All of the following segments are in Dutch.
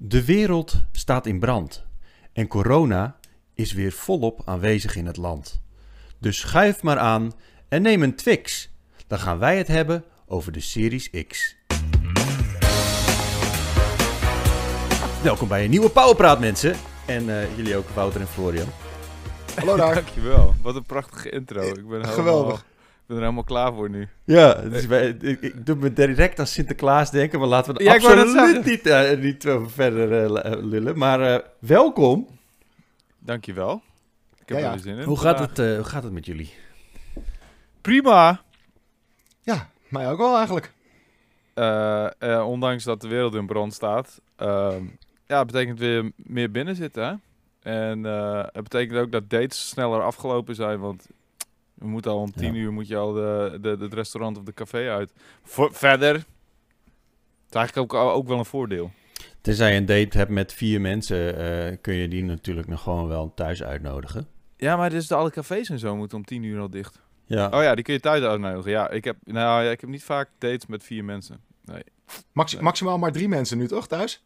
De wereld staat in brand en corona is weer volop aanwezig in het land. Dus schuif maar aan en neem een Twix. Dan gaan wij het hebben over de Series X. Welkom bij een nieuwe Powerpraat mensen. En eh, jullie ook, Wouter en Florian. Hallo daar. Dankjewel. Wat een prachtige intro. Ik ben helemaal, Geweldig. Ik ben er helemaal klaar voor nu. Ja, dus wij, ik, ik doe me direct aan Sinterklaas denken, maar laten we Ja, absoluut niet, eh, niet verder eh, lullen. Maar eh, welkom. Dankjewel. Ik heb Ja, ja. er zin in. Hoe gaat, het, eh, hoe gaat het met jullie? Prima. Ja, mij ook wel eigenlijk. Eh, eh, ondanks dat de wereld in brand staat. ehm, ja, het betekent weer meer binnen zitten, hè? En eh, het betekent ook dat dates sneller afgelopen zijn, want we moeten al om tien Ja. uur moet je al de, de, het restaurant of de café uit. Voor, verder, het is eigenlijk ook, ook wel een voordeel. Tenzij je een date hebt met vier mensen, eh, kun je die natuurlijk nog gewoon wel thuis uitnodigen. Ja, maar dus de alle cafés en zo moeten om tien uur al dicht. Ja, Oh ja, die kun je thuis uitnodigen. Ja, ik heb, nou, ja, ik heb niet vaak dates met vier mensen. Nee. Maxi- Nee. Maximaal maar drie mensen nu toch thuis?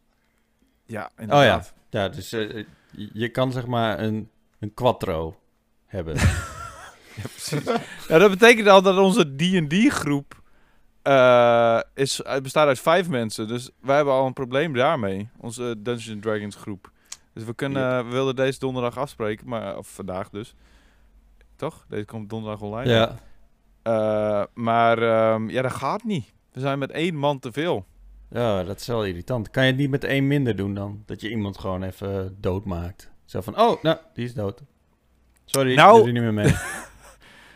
Ja, inderdaad. ja dus eh, je- je kan zeg maar een, een quattro hebben. Ja, precies. ja, dat betekent al dat onze D&D-groep eh, is, het bestaat uit vijf mensen. Dus wij hebben al een probleem daarmee. Onze Dungeons Dragons groep. Dus we, kunnen, we wilden deze donderdag afspreken, maar, of vandaag dus. Toch? Deze komt donderdag online. ja, Eh, maar ehm, ja, dat gaat niet. We zijn met één man te veel. ja, dat is wel irritant. Kan je het niet met één minder doen dan? Dat je iemand gewoon even doodmaakt. Zo van, oh, nou, die is dood. Sorry, Nou- nou, doe er niet meer mee.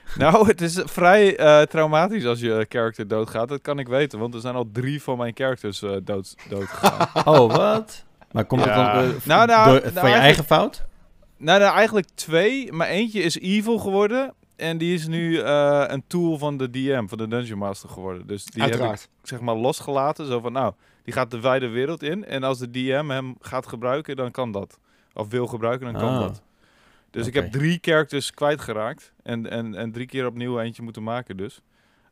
Nou, het is vrij eh, traumatisch als je character doodgaat. Dat kan ik weten, want er zijn al drie van mijn characters eh dood, doodgegaan. Oh, wat? Maar komt het Ja. dan eh, Nou, nou, door- nou, van je eigen fout? nou, nou, eigenlijk twee. Maar eentje is evil geworden. En die is nu eh, een tool van de DM, van de Dungeon Master geworden. Dus die heb Uiteraard. ik zeg maar losgelaten. Zo van, nou, die gaat de wijde wereld in. En als de DM hem gaat gebruiken, dan kan dat. Of wil gebruiken, dan kan Ah. dat. Dus ik heb drie characters kwijtgeraakt. En, en, en drie keer opnieuw eentje moeten maken dus.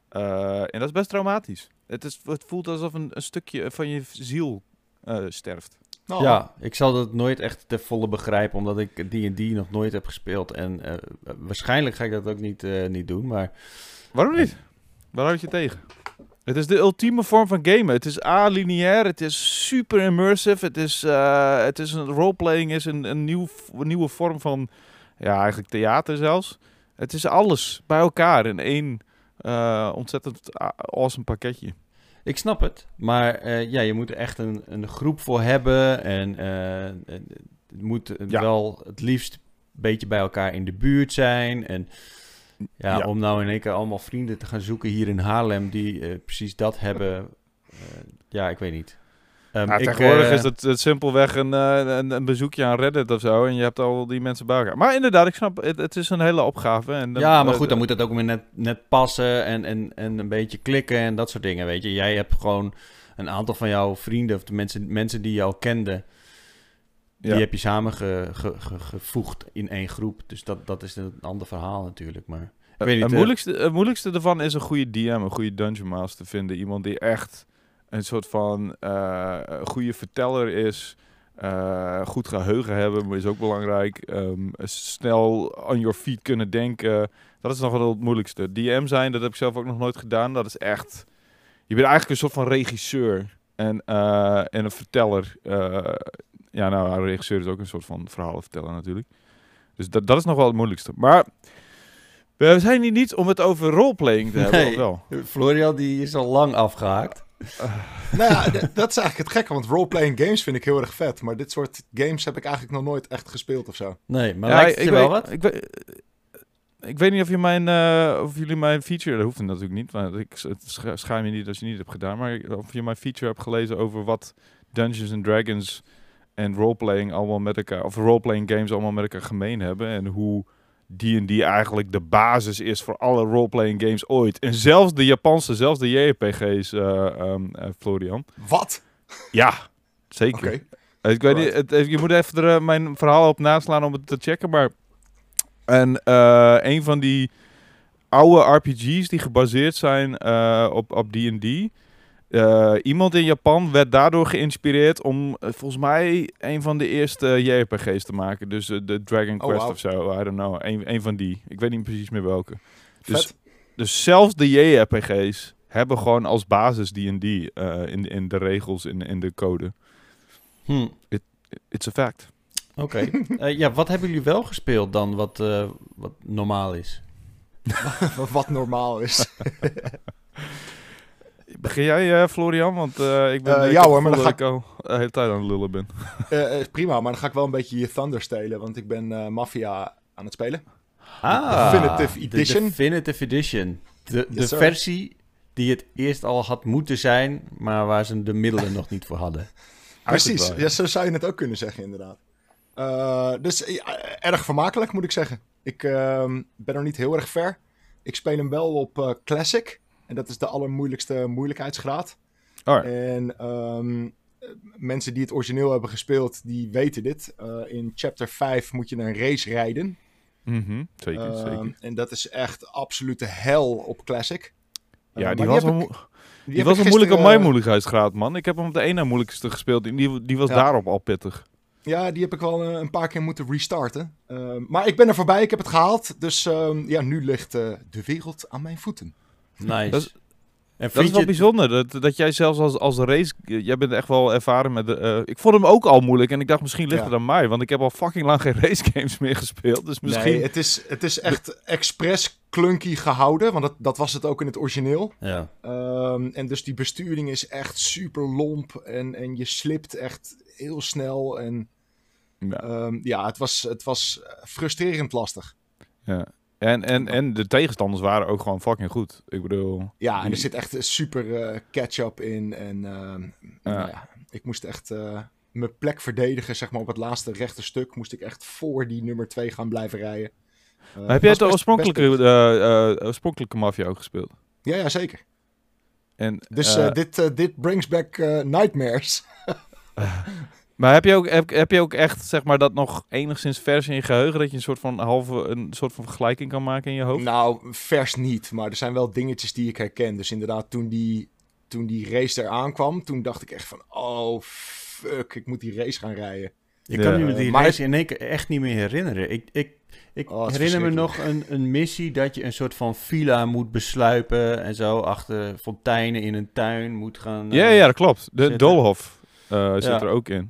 Eh, en dat is best traumatisch. Het, is, het voelt alsof een, een stukje van je ziel eh, sterft. Oh, Ja, ik zal dat nooit echt ten volle begrijpen, omdat ik D&D nog nooit heb gespeeld. En eh, waarschijnlijk ga ik dat ook niet, eh, niet doen, maar... Waarom niet? Waar houd je tegen? Het is de ultieme vorm van gamen. Het is alineair, het is super immersive, het is, eh, het is een roleplaying is een, een, nieuw, een nieuwe vorm van, ja, eigenlijk theater zelfs. Het is alles bij elkaar in één eh, ontzettend a- awesome pakketje. Ik snap het, maar eh, ja, je moet er echt een, een groep voor hebben en eh, en het moet Ja. wel het liefst een beetje bij elkaar in de buurt zijn. En ja, Ja. om nou in één keer allemaal vrienden te gaan zoeken hier in Haarlem die eh, precies dat hebben, eh, ja, ik weet niet. Nou, ik, tegenwoordig eh, is het, het simpelweg een, een, een bezoekje aan Reddit of zo en je hebt al die mensen bij elkaar. Maar inderdaad, ik snap, het, het is een hele opgave. En dan- Ja, maar goed, dan moet het ook weer net, net passen en, en, en een beetje klikken en dat soort dingen, weet je. Jij hebt gewoon een aantal van jouw vrienden of de mensen, mensen die je al kende, die Ja. heb je samengevoegd in één groep. Dus dat, dat is een ander verhaal natuurlijk, maar... Ik weet niet, het, eh, moeilijkste, het moeilijkste ervan is een goede DM, een goede Dungeon Master vinden. Iemand die echt een soort van eh, goede verteller is. eh, goed geheugen hebben, maar is ook belangrijk. Ehm, snel on your feet kunnen denken. Dat is nog wel het moeilijkste. DM zijn, dat heb ik zelf ook nog nooit gedaan. Dat is echt... Je bent eigenlijk een soort van regisseur. En, eh, en een verteller. Ja, nou, een regisseur is ook een soort van verhalenverteller natuurlijk. Dus dat, dat is nog wel het moeilijkste. Maar we zijn hier niet om het over roleplaying te hebben, Nee. of wel? Florian die is al lang afgehaakt. Nou ja, dat is eigenlijk het gekke, want roleplaying games vind ik heel erg vet. Maar dit soort games heb ik eigenlijk nog nooit echt gespeeld of zo. Nee, maar Ja, lijkt het ik je wel weet- wat? Ik weet, ik weet niet of, je mijn, eh, of jullie mijn feature, dat hoeft natuurlijk niet, want ik schaam je niet als je niet hebt gedaan, maar of je mijn feature hebt gelezen over wat Dungeons and Dragons en roleplaying allemaal met elkaar, of roleplaying games allemaal met elkaar gemeen hebben en hoe D&D eigenlijk de basis is voor alle roleplaying games ooit. En zelfs de Japanse, zelfs de JRPG's, eh, ehm, eh, Florian. Wat? Ja, zeker. Oké. Eh, Ik weet niet, het, je moet even er, mijn verhaal op naslaan om het te checken, maar en een van die oude RPG's die gebaseerd zijn op op Eh, iemand in Japan werd daardoor geïnspireerd om eh, volgens mij een van de eerste JRPG's te maken. Dus eh, de Dragon Oh, Quest wauw. of zo, I don't know. Een, een van die. Ik weet niet precies meer welke. Dus, Vet. dus zelfs de JRPG's hebben gewoon als basis D&D eh, in, in de regels, in, in de code. Hm. It's a fact. Oké. Eh, ja, wat hebben jullie wel gespeeld dan wat, eh, wat normaal is? Wat normaal is. Begin jij, eh, Florian? Want eh, ik ben ik ja heb hoor, maar dan ik al de hele tijd aan het lullen ben. Prima, maar dan ga ik wel een beetje je Thunder stelen, want ik ben eh Mafia aan het spelen. Ah, Definitive de Edition. Definitive Edition. De, de Yes, versie die het eerst al had moeten zijn, maar waar ze de middelen nog niet voor hadden. Precies, ja, zo zou je het ook kunnen zeggen inderdaad. Eh, dus ja, erg vermakelijk moet ik zeggen. Ik ehm, ben nog niet heel erg ver. Ik speel hem wel op eh, Classic. En dat is de allermoeilijkste moeilijkheidsgraad. Alright. En ehm, eh, mensen die het origineel hebben gespeeld, die weten dit. Eh, in chapter 5 moet je een race rijden. Mhm, Zeker, Ehm, zeker. En dat is echt absolute hel op Classic. Eh, Ja, die was, wel, die was wel moeilijk op mijn eh, moeilijkheidsgraad, man. Ik heb hem op de ene moeilijkste gespeeld en die, die was Ja. daarop al pittig. Ja, die heb ik wel een paar keer moeten restarten. Ehm, maar ik ben er voorbij, ik heb het gehaald. Dus ja, nu ligt de wereld aan mijn voeten. Nice. Dat is- en Dat is wel je- bijzonder, dat, dat jij zelfs als, als race... Jij bent echt wel ervaren met... De, eh, ik vond hem ook al moeilijk en ik dacht misschien ligt Ja. het aan mij. Want ik heb al fucking lang geen race games meer gespeeld. Dus misschien... Nee, het is, het is echt expres clunky gehouden. Want dat, dat was het ook in het origineel. Ja. Ehm, en dus die besturing is echt super lomp. En, en je slipt echt heel snel. En Ja. ehm, ja, het was, het was frustrerend lastig. Ja. En, en, en de tegenstanders waren ook gewoon fucking goed. Ik bedoel... Ja, en er zit echt een super eh, catch-up in. En nou ja, ik moest echt eh, mijn plek verdedigen, zeg maar, op het laatste rechte stuk. Moest ik echt voor die nummer 2 gaan blijven rijden. Eh, Maar heb jij het best- oorspronkelijke, eh, eh, oorspronkelijke Mafia ook gespeeld? Ja, ja, zeker. En, Dus eh, eh, dit, eh, dit brings back eh, nightmares. Maar heb je, ook, heb, heb je ook echt, zeg maar, dat nog enigszins vers in je geheugen? Dat je een soort van halve, een soort van vergelijking kan maken in je hoofd? Nou, vers niet, maar er zijn wel dingetjes die ik herken. Dus inderdaad, toen die, toen die race eraan kwam, toen dacht ik echt van, oh fuck, ik moet die race gaan rijden. Ik kan me die Maar race in één keer echt niet meer herinneren. Ik, ik, ik Oh, herinner me nog een, een missie dat je een soort van villa moet besluipen en zo achter fonteinen in een tuin moet gaan. ja, eh, ja, dat klopt. De zitten. Dolhof eh, zit Ja. er ook in.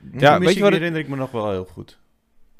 Die Ja, weet je wat herinner ik me nog wel heel goed.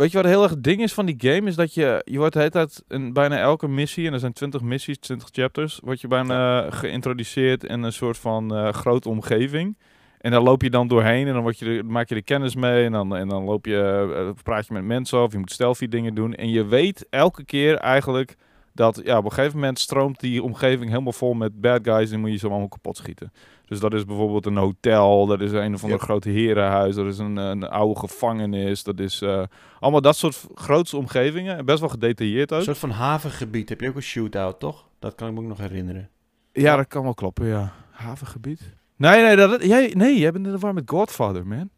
Weet je wat heel erg het ding is van die game? Is dat je, je wordt de hele tijd in bijna elke missie, en er zijn 20 missies, 20 chapters, word je bijna geïntroduceerd in een soort van eh, grote omgeving. En daar loop je dan doorheen en dan word je maak je er kennis mee en dan, en dan loop je, eh, praat je met mensen of je moet stealthy dingen doen. En je weet elke keer eigenlijk dat ja, op een gegeven moment stroomt die omgeving helemaal vol met bad guys en moet je ze allemaal kapot schieten. Dus dat is bijvoorbeeld een hotel, dat is een of ander Yep. grote herenhuis, dat is een, een oude gevangenis, dat is eh, allemaal dat soort grootste omgevingen. En Best wel gedetailleerd Een ook. soort van havengebied. Heb je ook een shootout, toch? Dat kan ik me ook nog herinneren. Ja, dat kan wel kloppen, ja. Havengebied? Nee, nee, dat, jij, nee, jij bent in de war met Godfather, man.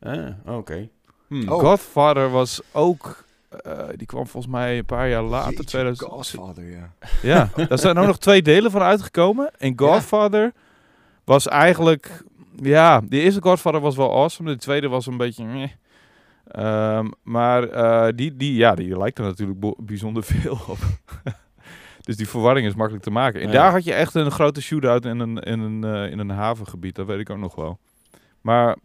Ah, oké. Hm. Oh. Godfather was ook... eh, die kwam volgens mij een paar jaar later. Jeetje, 2000, Godfather, ja. Ja, daar zijn ook nog twee delen van uitgekomen. En Godfather was eigenlijk... Ja, de eerste Godfather was wel awesome. De tweede was een beetje... meh. Ehm, maar eh, die, die, ja, die lijkt er natuurlijk bijzonder veel op. dus die verwarring is makkelijk te maken. En Ja. daar had je echt een grote shootout in een, in een, eh, in een havengebied. Dat weet ik ook nog wel. Maar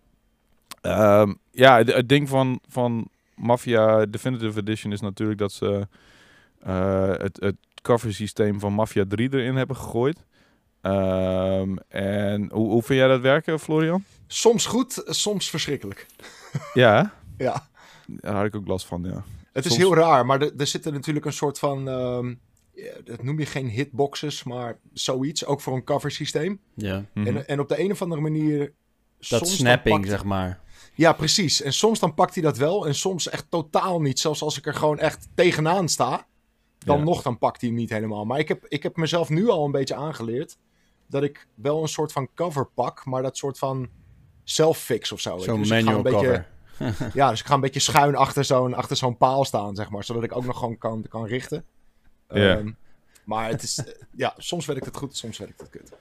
ehm, ja, het, het ding van, van Mafia Definitive Edition is natuurlijk dat ze eh, het, het cover systeem van Mafia 3 erin hebben gegooid. Ehm, en hoe, hoe vind jij dat werken, Florian? Soms goed, soms verschrikkelijk. Ja, Ja, daar had ik ook last van, ja. het is heel raar, maar er, er zitten natuurlijk een soort van, ehm, ja, dat noem je geen hitboxes, maar zoiets, ook voor een cover systeem. Ja. Mhm. En, en op de een of andere manier... Dat snapping, pakt- zeg maar. Ja, precies. En soms dan pakt hij dat wel en soms echt totaal niet. Zelfs als ik er gewoon echt tegenaan sta, dan Ja. nog dan pakt hij hem niet helemaal. Maar ik heb, ik heb mezelf nu al een beetje aangeleerd dat ik wel een soort van cover pak, maar dat soort van self-fix of zo. Zo'n Dus ik ga manual een beetje, cover. Ja, dus ik ga een beetje schuin achter zo'n, achter zo'n paal staan, zeg maar. Zodat ik ook nog gewoon kan, kan richten. Ja. Ehm, maar het is, ja, soms werkt het goed, soms werkt het kut.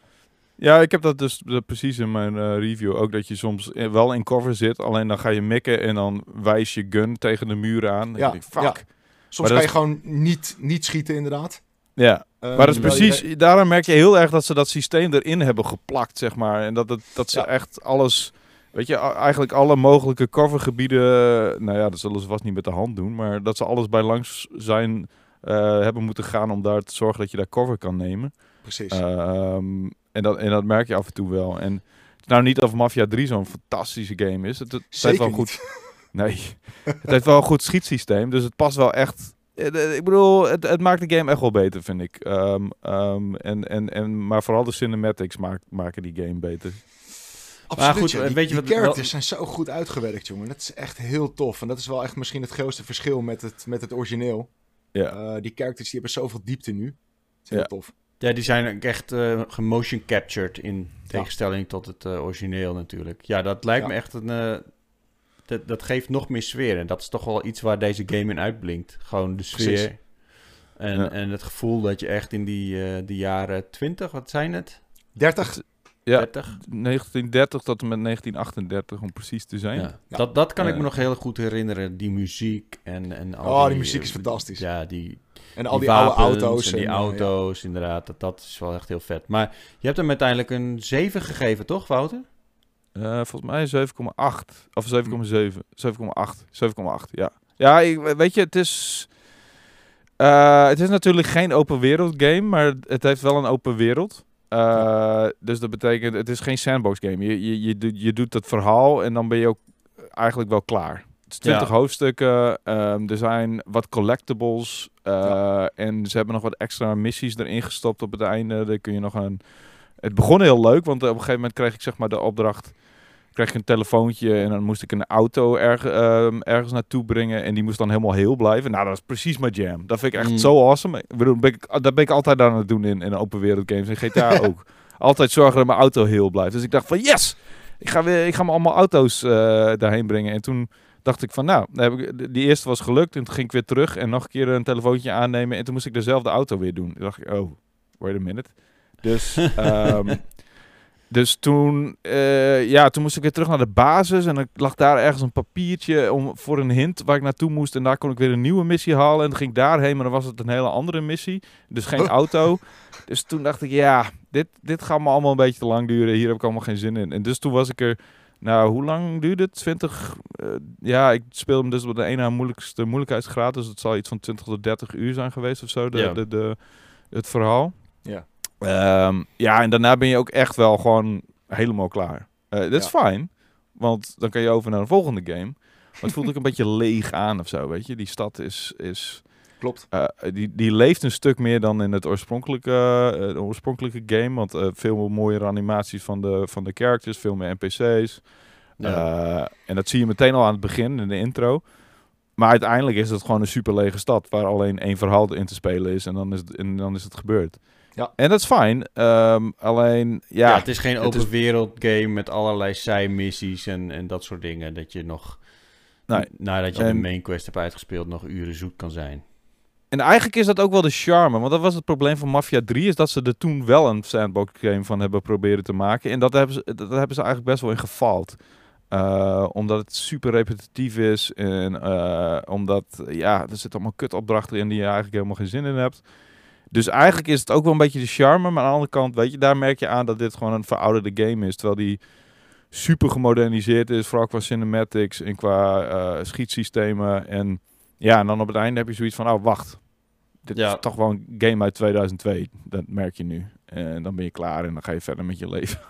Ja, ik heb dat dus precies in mijn eh, review ook. Dat je soms eh, wel in cover zit, alleen dan ga je mikken en dan wijs je gun tegen de muur aan. Ja, denk ik, fuck. ja. Ja, Soms Maar kan je gewoon niet, niet schieten, inderdaad. Maar dat is je- precies, daarom merk je heel erg dat ze dat systeem erin hebben geplakt, zeg maar. En dat, het, dat ze Ja. echt alles, weet je, eigenlijk alle mogelijke covergebieden, nou ja, dat zullen ze vast niet met de hand doen, maar dat ze alles bij langs zijn eh, hebben moeten gaan om daar te zorgen dat je daar cover kan nemen. Precies. Ehm, en, dat, en dat merk je af en toe wel. En het is nou niet of Mafia 3 zo'n fantastische game is. Het, het heeft Zeker wel niet. goed. Nee, het heeft wel een goed schietsysteem. Dus het past wel echt. Eh, Ik bedoel, het, het maakt de game echt wel beter, vind ik. Ehm, ehm, en, en, en, maar vooral de cinematics maakt, maken die game beter. Absoluut, goed, ja. Die, weet je die wat- wel- characters zijn zo goed uitgewerkt, jongen. Dat is echt heel tof. En dat is wel echt misschien het grootste verschil met het, met het origineel. Ja. Eh, die characters die hebben zoveel diepte nu. Dat is heel Ja. tof. Ja, die zijn ook echt eh gemotion captured in tegenstelling tot het origineel natuurlijk. Ja, dat lijkt Ja. me echt een... dat, dat geeft nog meer sfeer. En dat is toch wel iets waar deze game in uitblinkt. Gewoon de sfeer. Precies. En, Ja. en het gevoel dat je echt in die, eh die jaren 20, wat zijn het? 30? Ja, 30? 1930 tot en met 1938 om precies te zijn. Ja. Ja. Dat, dat kan ik me nog heel goed herinneren. Die muziek en, en al Oh, die die, muziek is fantastisch. Ja, die, En al die, die oude auto's. En die en, eh, ja. auto's, inderdaad. Dat, dat is wel echt heel vet. Maar je hebt hem uiteindelijk een 7 gegeven, toch, Wouter? Eh, volgens mij 7,8. Of 7,7. 7,8. 7,8, ja. Ja, ik, weet je, het is... eh, het is natuurlijk geen open wereld game, maar het heeft wel een open wereld. Eh, Dus dat betekent, het is geen sandbox game. Je, je, je, doet- je doet het verhaal en dan ben je ook eigenlijk wel klaar. Het is 20 Ja. hoofdstukken, ehm, er zijn wat collectibles en ze hebben nog wat extra missies erin gestopt op het einde. Daar kun je nog een... Het begon heel leuk, want op een gegeven moment kreeg ik zeg maar de opdracht kreeg ik een telefoontje en dan moest ik een auto erg, ehm, ergens naartoe brengen en die moest dan helemaal heel blijven. Nou, dat is precies mijn jam. Dat vind ik echt Mm. zo awesome. Ik bedoel, ben ik, dat ben ik altijd aan het doen in, in open wereld games. En GTA ook. Altijd zorgen dat mijn auto heel blijft. Dus ik dacht van yes! Ik ga, weer, ik ga me allemaal auto's eh, daarheen brengen. En toen dacht ik van nou, heb ik, die eerste was gelukt. En toen ging ik weer terug en nog een keer een telefoontje aannemen. En toen moest ik dezelfde auto weer doen. Toen dacht ik, oh, wait a minute. Dus, ehm, dus toen, eh, ja, toen moest ik weer terug naar de basis. En dan lag daar ergens een papiertje om, voor een hint waar ik naartoe moest. En daar kon ik weer een nieuwe missie halen. En dan ging ik daarheen, maar dan was het een hele andere missie. Dus geen auto. Dus toen dacht ik, ja, dit, dit gaat me allemaal een beetje te lang duren. Hier heb ik allemaal geen zin in. En dus toen was ik er, nou, hoe lang duurde het? 20, eh, ja, ik speel hem dus op de ene moeilijkste moeilijkheidsgraad. Dus het zal iets van 20 tot 30 uur zijn geweest of zo, de, Ja. de, de, het verhaal. Ja. Ehm, ja, en daarna ben je ook echt wel gewoon helemaal klaar. Eh, dat is fijn, want dan kan je over naar de volgende game. Maar het voelt ook een beetje leeg aan of zo, weet je. Die stad is, is Klopt. eh, die, die leeft een stuk meer dan in het oorspronkelijke, eh, de oorspronkelijke game. Want eh, veel mooiere animaties van de, van de characters, veel meer NPC's. En dat zie je meteen al aan het begin, in de intro. Maar uiteindelijk is het gewoon een super lege stad waar alleen één verhaal in te spelen is. En dan is het, en dan is het gebeurd. Ja. En dat is fijn. ehm, alleen, ja, Ja, het is geen open is- wereld game met allerlei zijmissies en, en dat soort dingen. Dat je nog, Nee. nadat je En- de main quest hebt uitgespeeld, nog uren zoet kan zijn. En eigenlijk is dat ook wel de charme. Want dat was het probleem van Mafia 3. Is dat ze er toen wel een sandbox game van hebben proberen te maken. En dat hebben ze, dat hebben ze eigenlijk best wel in gefaald. Eh, omdat het super repetitief is. En eh, omdat, ja, er zitten allemaal kutopdrachten in die je eigenlijk helemaal geen zin in hebt. Dus eigenlijk is het ook wel een beetje de charme. Maar aan de andere kant, weet je, daar merk je aan dat dit gewoon een verouderde game is. Terwijl die super gemoderniseerd is. Vooral qua cinematics en qua eh, schietsystemen. En ja, en dan op het einde heb je zoiets van, oh wacht. Dit Ja. is toch gewoon een game uit 2002. Dat merk je nu. En dan ben je klaar en dan ga je verder met je leven.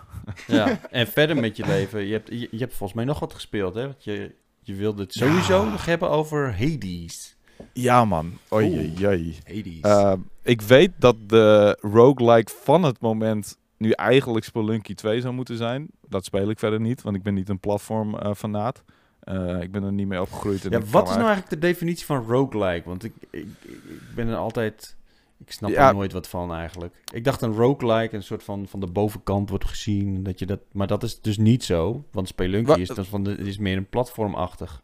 Ja, en verder met je leven. Je hebt, je, je hebt volgens mij nog wat gespeeld, hè? Want je, je wilde het sowieso nog hebben over Hades. Ja man. Oei, oei. Hades. Eh, ik weet dat de roguelike van het moment nu eigenlijk Spelunky 2 zou moeten zijn. Dat speel ik verder niet, want ik ben niet een platform eh fanaat. Eh, ik ben er niet mee opgegroeid. en Ja, wat is nou eigenlijk de definitie van roguelike? Want ik, ik, ik ik ben er altijd... Ik snap Ja. er nooit wat van eigenlijk. Ik dacht een roguelike een soort van van de bovenkant wordt gezien. Dat je dat, maar dat is dus niet zo. Want Spelunky Wa- is, dat van de, is meer een platformachtig.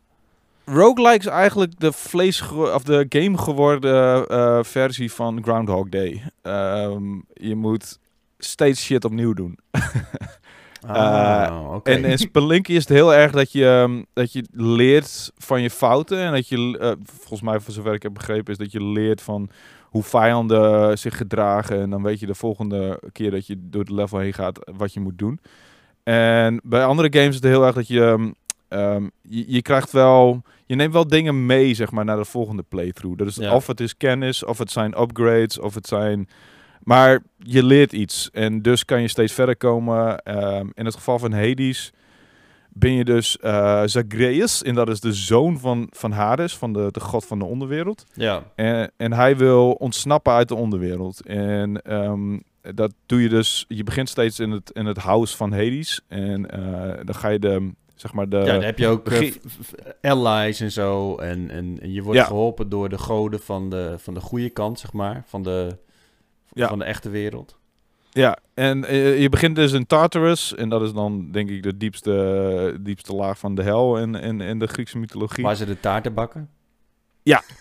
Roguelike is eigenlijk de vlees of de game geworden eh, versie van Groundhog Day. Ehm, je moet steeds shit opnieuw doen. Ah, oké. En in Spelunky is het heel erg dat je, ehm, dat je leert van je fouten. En dat je, eh, volgens mij, voor zover ik heb begrepen, is dat je leert van hoe vijanden zich gedragen. En dan weet je de volgende keer dat je door het level heen gaat, wat je moet doen. En bij andere games is het heel erg dat je, ehm, ehm, je, je krijgt wel, je neemt wel dingen mee, zeg maar, naar de volgende playthrough. Dat is Ja. of het is kennis, of het zijn upgrades, of het zijn... Maar je leert iets en dus kan je steeds verder komen. Ehm, in het geval van Hades ben je dus eh Zagreus en dat is de zoon van, van Hades, van de, de god van de onderwereld. Ja. En, en hij wil ontsnappen uit de onderwereld. En ehm, dat doe je dus. Je begint steeds in het, in het house van Hades. En eh, dan ga je de. Zeg maar de. ja, dan heb je ook eh, allies en zo. En, en, en je wordt Ja. geholpen door de goden van de, van de goede kant, zeg maar. Van de, Ja. van de echte wereld. Ja, en eh, je begint dus in Tartarus. En dat is dan denk ik de diepste, diepste laag van de hel in, in, in de Griekse mythologie. Waar ze de taarten bakken.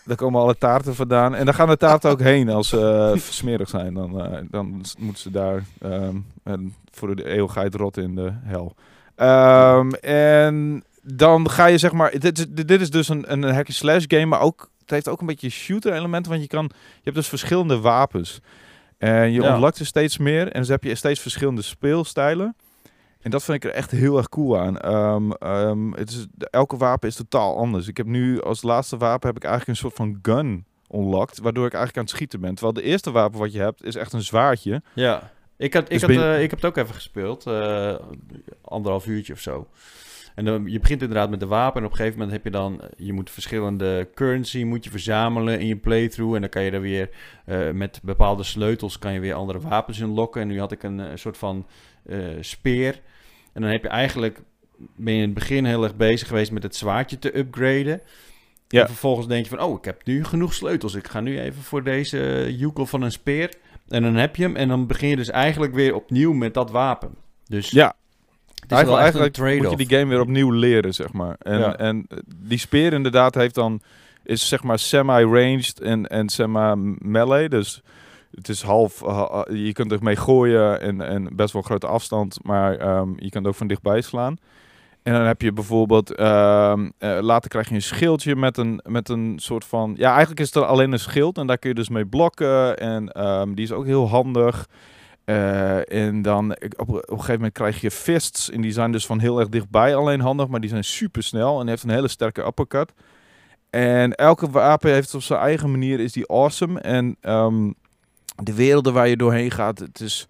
Daar komen alle taarten vandaan. En daar gaan de taarten ook heen als ze eh, smerig zijn. Dan, dan moeten ze daar ehm, voor de eeuwigheid rotten in de hel. Ehm, en dan ga je zeg maar... Dit, is- dit is dus een, een hack-and-slash game, maar ook, het heeft ook een beetje shooter elementen. Want je, kan, je hebt dus verschillende wapens. En je Ja. ontlokt er steeds meer. En dus heb je steeds verschillende speelstijlen. En dat vind ik er echt heel erg cool aan. Ehm, ehm, het is, elke wapen is totaal anders. Ik heb nu als laatste wapen heb ik eigenlijk een soort van gun unlocked, waardoor ik eigenlijk aan het schieten ben. Terwijl de eerste wapen wat je hebt is echt een zwaardje. Ja. Ik, had, ik, Dus had, ben- eh, ik heb het ook even gespeeld. eh, anderhalf uurtje of zo. En dan, je begint inderdaad met de wapen. En op een gegeven moment heb je dan... Je moet verschillende currency moet je verzamelen in je playthrough. En dan kan je er weer... eh, met bepaalde sleutels kan je weer andere wapens unlocken. En nu had ik een soort van speer. En dan heb je eigenlijk... Ben je in het begin heel erg bezig geweest met het zwaardje te upgraden. Ja. En vervolgens denk je van... Oh, ik heb nu genoeg sleutels. Ik ga nu even voor deze joekel van een speer. En dan heb je hem. En dan begin je dus eigenlijk weer opnieuw met dat wapen. Dus Ja, het is wel eigenlijk, eigenlijk moet je die game weer opnieuw leren, zeg maar. En, Ja. en eh, die speer inderdaad heeft dan, is zeg maar semi-ranged en, en semi-melee. Dus het is half, ha- je kunt ermee gooien en, en best wel grote afstand, maar ehm, je kunt ook van dichtbij slaan. En dan heb je bijvoorbeeld, ehm, eh, later krijg je een schildje met een, met een soort van, ja eigenlijk is het alleen een schild en daar kun je dus mee blokken en ehm, die is ook heel handig. Eh, en dan op, op een gegeven moment krijg je fists. En die zijn dus van heel erg dichtbij alleen handig. Maar die zijn super snel. En heeft een hele sterke uppercut. En elke wapen heeft op zijn eigen manier is die awesome. En ehm, de werelden waar je doorheen gaat. Het is...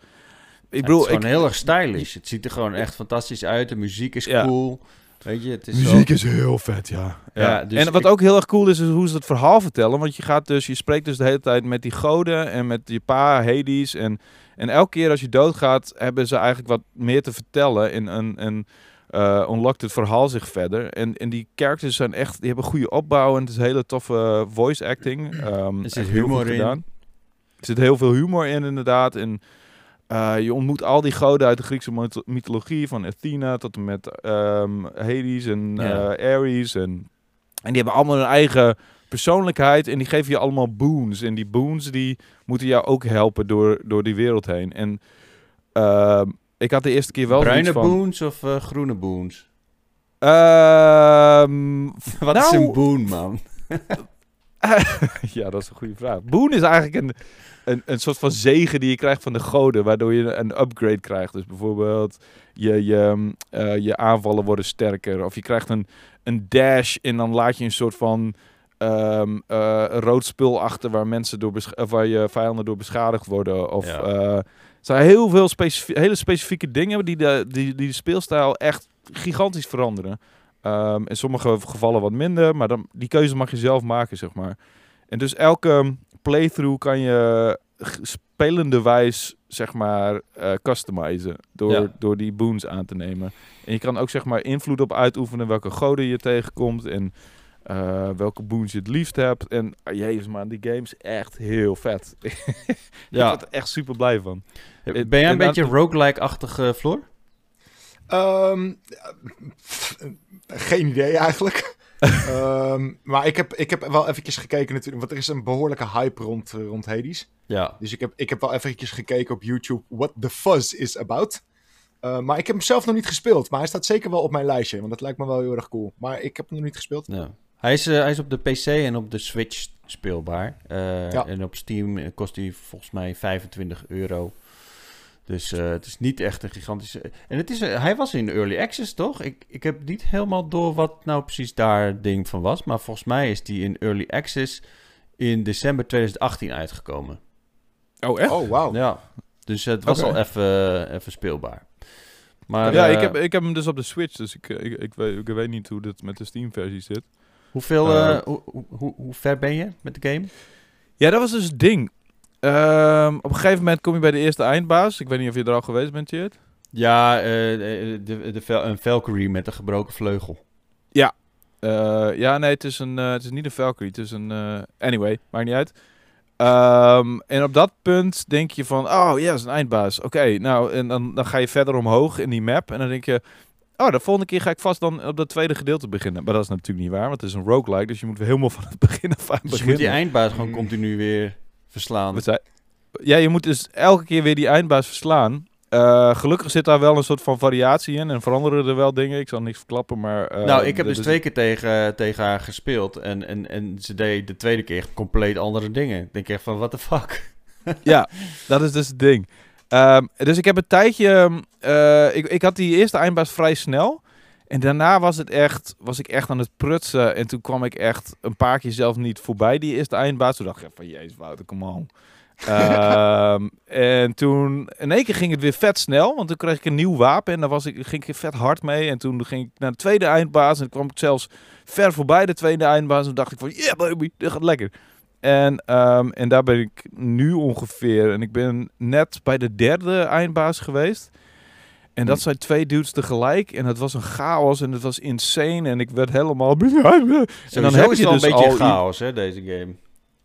Ik bedoel, het is gewoon ik, heel erg stylish. Het ziet er gewoon echt fantastisch uit. De muziek is Ja. cool. Weet je, het is muziek zo- is heel vet, ja. Ja, dus en wat ik- ook heel erg cool is, is hoe ze het verhaal vertellen. Want je gaat dus, je spreekt dus de hele tijd met die goden en met je pa, Hades. En, en elke keer als je doodgaat, hebben ze eigenlijk wat meer te vertellen. En, en, en eh, unlockt het verhaal zich verder. En, en die characters zijn echt, die hebben goede opbouw. En het is hele toffe voice acting. Ehm, Er zit humor in. gedaan. Er zit heel veel humor in, inderdaad. En eh, je ontmoet al die goden uit de Griekse mytho- mythologie, van Athena tot en met ehm, Hades en Ja. eh, Ares. En, en die hebben allemaal hun eigen persoonlijkheid en die geven je allemaal boons. En die boons die moeten jou ook helpen door, door die wereld heen. En ehm, ik had de eerste keer wel Bruine van... boons of eh, groene boons? Ehm, Wat is Nou- een boon, man? ja, dat is een goede vraag. Boon is eigenlijk een, een, een soort van zegen die je krijgt van de goden, waardoor je een upgrade krijgt. Dus bijvoorbeeld je, je, mm, eh, je aanvallen worden sterker. Of je krijgt een, een dash en dan laat je een soort van eh, rood spul achter waar, mensen door of waar je vijanden door beschadigd worden. Of Ja. eh, er zijn heel veel hele specifieke dingen die de, die, die de speelstijl echt gigantisch veranderen. Ehm, in sommige gevallen wat minder, maar dan, die keuze mag je zelf maken, zeg maar. En dus elke playthrough kan je g- spelende wijs, zeg maar, eh customizen. Door, Ja. door die boons aan te nemen. En je kan ook, zeg maar, invloed op uitoefenen welke goden je tegenkomt. En eh, welke boons je het liefst hebt. En ah, jezus man, die game is echt heel vet. Ik Ja. word er echt super blij van. Ben jij een en beetje roguelike-achtig, eh, Floor? Ehm, pff, geen idee eigenlijk. Ehm, maar ik heb, ik heb wel eventjes gekeken natuurlijk, want er is een behoorlijke hype rond, eh, rond Hades. Ja. Dus ik heb, ik heb wel eventjes gekeken op YouTube what the fuzz is about. Uh, maar ik heb hem zelf nog niet gespeeld. Maar hij staat zeker wel op mijn lijstje. Want dat lijkt me wel heel erg cool. Maar ik heb hem nog niet gespeeld. ja. Hij, is, uh, hij is op de PC en op de Switch speelbaar. Ja. En op Steam kost hij volgens mij 25 euro. Dus uh, het is niet echt een gigantische... En het is, uh, hij was in Early Access, toch? Ik, ik heb niet helemaal door wat nou precies daar ding van was. Maar volgens mij is die in Early Access in december 2018 uitgekomen. Oh, echt? Oh, wauw. Ja, dus het was al even, even speelbaar. Maar ja, eh, ik heb, ik heb hem dus op de Switch, dus ik, ik, ik, weet, ik weet niet hoe dat met de Steam-versie zit. hoeveel, eh, eh, hoe, hoe, hoe, hoe ver ben je met de game? Ja, dat was dus het ding. Ehm, op een gegeven moment kom je bij de eerste eindbaas. Ik weet niet of je er al geweest bent, Tjeerd. Ja, eh, de, de, een Valkyrie met een gebroken vleugel. Eh, ja, nee, het is, een, eh, het is niet een Valkyrie. Het is een... anyway, maakt niet uit. Ehm, en op dat punt denk je van... Oh, ja, is een eindbaas. Oké, nou, en dan, dan ga je verder omhoog in die map. En dan denk je... Oh, de volgende keer ga ik vast dan op dat tweede gedeelte beginnen. Maar dat is natuurlijk niet waar, want het is een roguelike. Dus je moet weer helemaal van het begin af aan Dus je moet beginnen. die eindbaas gewoon continu weer verslaan. Zei- Ja, je moet dus elke keer weer die eindbaas verslaan. Eh, gelukkig zit daar wel een soort van variatie in en veranderen er wel dingen. Ik zal niks verklappen, maar... eh, nou, ik heb dus twee keer tegen, tegen haar gespeeld. En, en, en ze deed de tweede keer compleet andere dingen. Ik denk echt van, what the fuck? Ja, dat is dus het ding. Ehm, dus ik heb een tijdje... eh, ik, ik had die eerste eindbaas vrij snel. En daarna was, het echt, was ik echt aan het prutsen. En toen kwam ik echt een paar keer zelf niet voorbij die eerste eindbaas. Toen dacht ik van, jezus Wouter, kom on. Ehm, en toen, in één keer ging het weer vet snel, want toen kreeg ik een nieuw wapen en daar was ik, ging ik vet hard mee. En toen ging ik naar de tweede eindbaas en kwam ik zelfs ver voorbij de tweede eindbaas. En dacht ik van, yeah baby, dit gaat lekker. En, ehm, en daar ben ik nu ongeveer. En ik ben net bij de derde eindbaas geweest. En dat Hm. zijn twee dudes tegelijk. En het was een chaos en het was insane. En ik werd helemaal... En Sowieso dan heb is je dus een beetje al chaos, hè, deze game.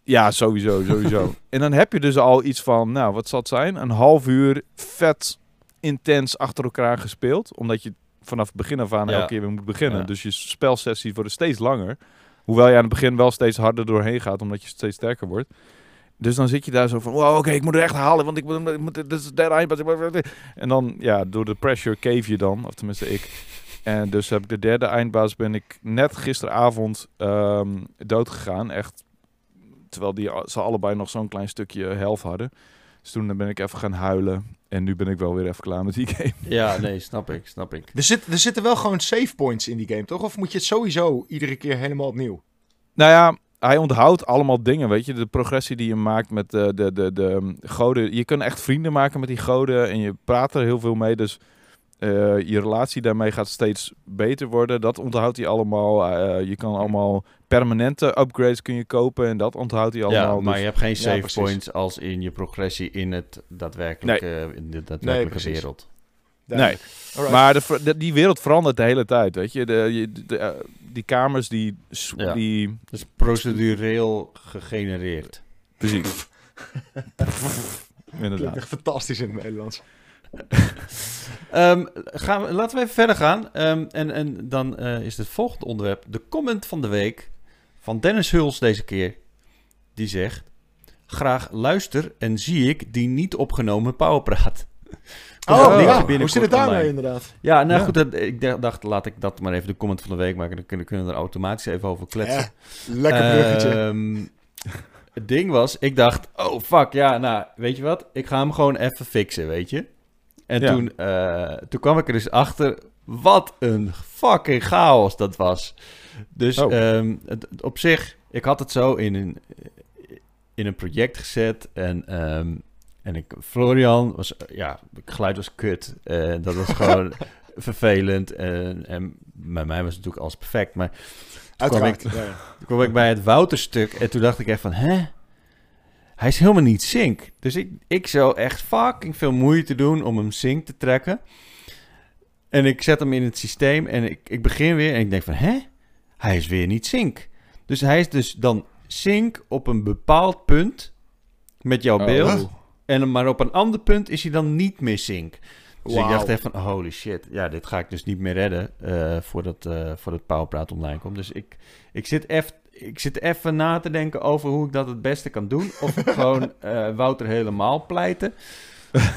Ja, sowieso, sowieso. en dan heb je dus al iets van, nou, wat zal het zijn? Een half uur vet intens achter elkaar gespeeld. Omdat je vanaf het begin af aan Ja. elke keer weer moet beginnen. Ja. Dus je spelsessies worden steeds langer. Hoewel je aan het begin wel steeds harder doorheen gaat, omdat je steeds sterker wordt. Dus dan zit je daar zo van, wow, oké, ik moet er echt halen, want ik moet, ik moet dit is derde En dan, ja, door de pressure cave je dan, of tenminste ik. En dus heb ik de derde eindbaas ben ik net gisteravond ehm dood gegaan. Echt, terwijl die, ze allebei nog zo'n klein stukje helft hadden. Dus toen ben ik even gaan huilen. En nu ben ik wel weer even klaar met die game. Ja, nee, snap ik, snap ik. Er, zit, er zitten wel gewoon save points in die game, toch? Of moet je het sowieso iedere keer helemaal opnieuw? Nou ja, hij onthoudt allemaal dingen, weet je. De progressie die je maakt met de, de, de, de um, goden. Je kunt echt vrienden maken met die goden en je praat er heel veel mee. Dus eh, je relatie daarmee gaat steeds beter worden. Dat onthoudt hij allemaal. Eh, je kan allemaal permanente upgrades kun je kopen en dat onthoudt hij allemaal. Ja, maar Dus- je hebt geen save points als in je progressie in, het daadwerkelijke, in de daadwerkelijke wereld. Nee, Alright. maar de, die wereld verandert de hele tijd, weet je. De, eh, die kamers, die... Ja. die Dus procedureel gegenereerd. precies. Inderdaad. Klinkt echt fantastisch in het Nederlands. Ehm, gaan we, laten we even verder gaan. Ehm, en, en dan eh, is het volgende onderwerp de comment van de week van Dennis Huls deze keer. Die zegt: Graag luister en zie ik die niet opgenomen powerpraat. Oh, Oh, ja. binnenkort Hoe zit het daarmee inderdaad? Ja, nou Ja. goed, dat, ik dacht, laat ik dat maar even de comment van de week maken. Dan kunnen, kunnen we er automatisch even over kletsen. Ja, lekker bruggetje. Ehm, het ding was, ik dacht, oh fuck, ja, nou, weet je wat? Ik ga hem gewoon even fixen, weet je? En Ja. toen, eh, toen kwam ik er dus achter, wat een fucking chaos dat was. Dus Oh. ehm, het, het op zich, ik had het zo in een, in een project gezet en... ehm, en ik, Florian was, ja, het geluid was kut. Eh, dat was gewoon vervelend. En, en bij mij was het natuurlijk alles perfect. Maar Uiteraard. ik- Ja, ja. toen kwam ik bij het Wouterstuk en toen dacht ik echt van, hè? Hij is helemaal niet sync. Dus ik, ik zou echt fucking veel moeite doen om hem sync te trekken. En ik zet hem in het systeem en ik, ik begin weer en ik denk van, hè? Hij is weer niet sync. Dus hij is dus dan sync op een bepaald punt met jouw Oh. beeld. En, maar op een ander punt is hij dan niet meer sync. Dus ik dacht even van, holy shit, ja, dit ga ik dus niet meer redden eh, voordat, eh voordat Powerpraat online komt. Dus ik, ik zit even... Ik zit even na te denken over hoe ik dat het beste kan doen. Of ik gewoon eh, Wouter helemaal pleiten.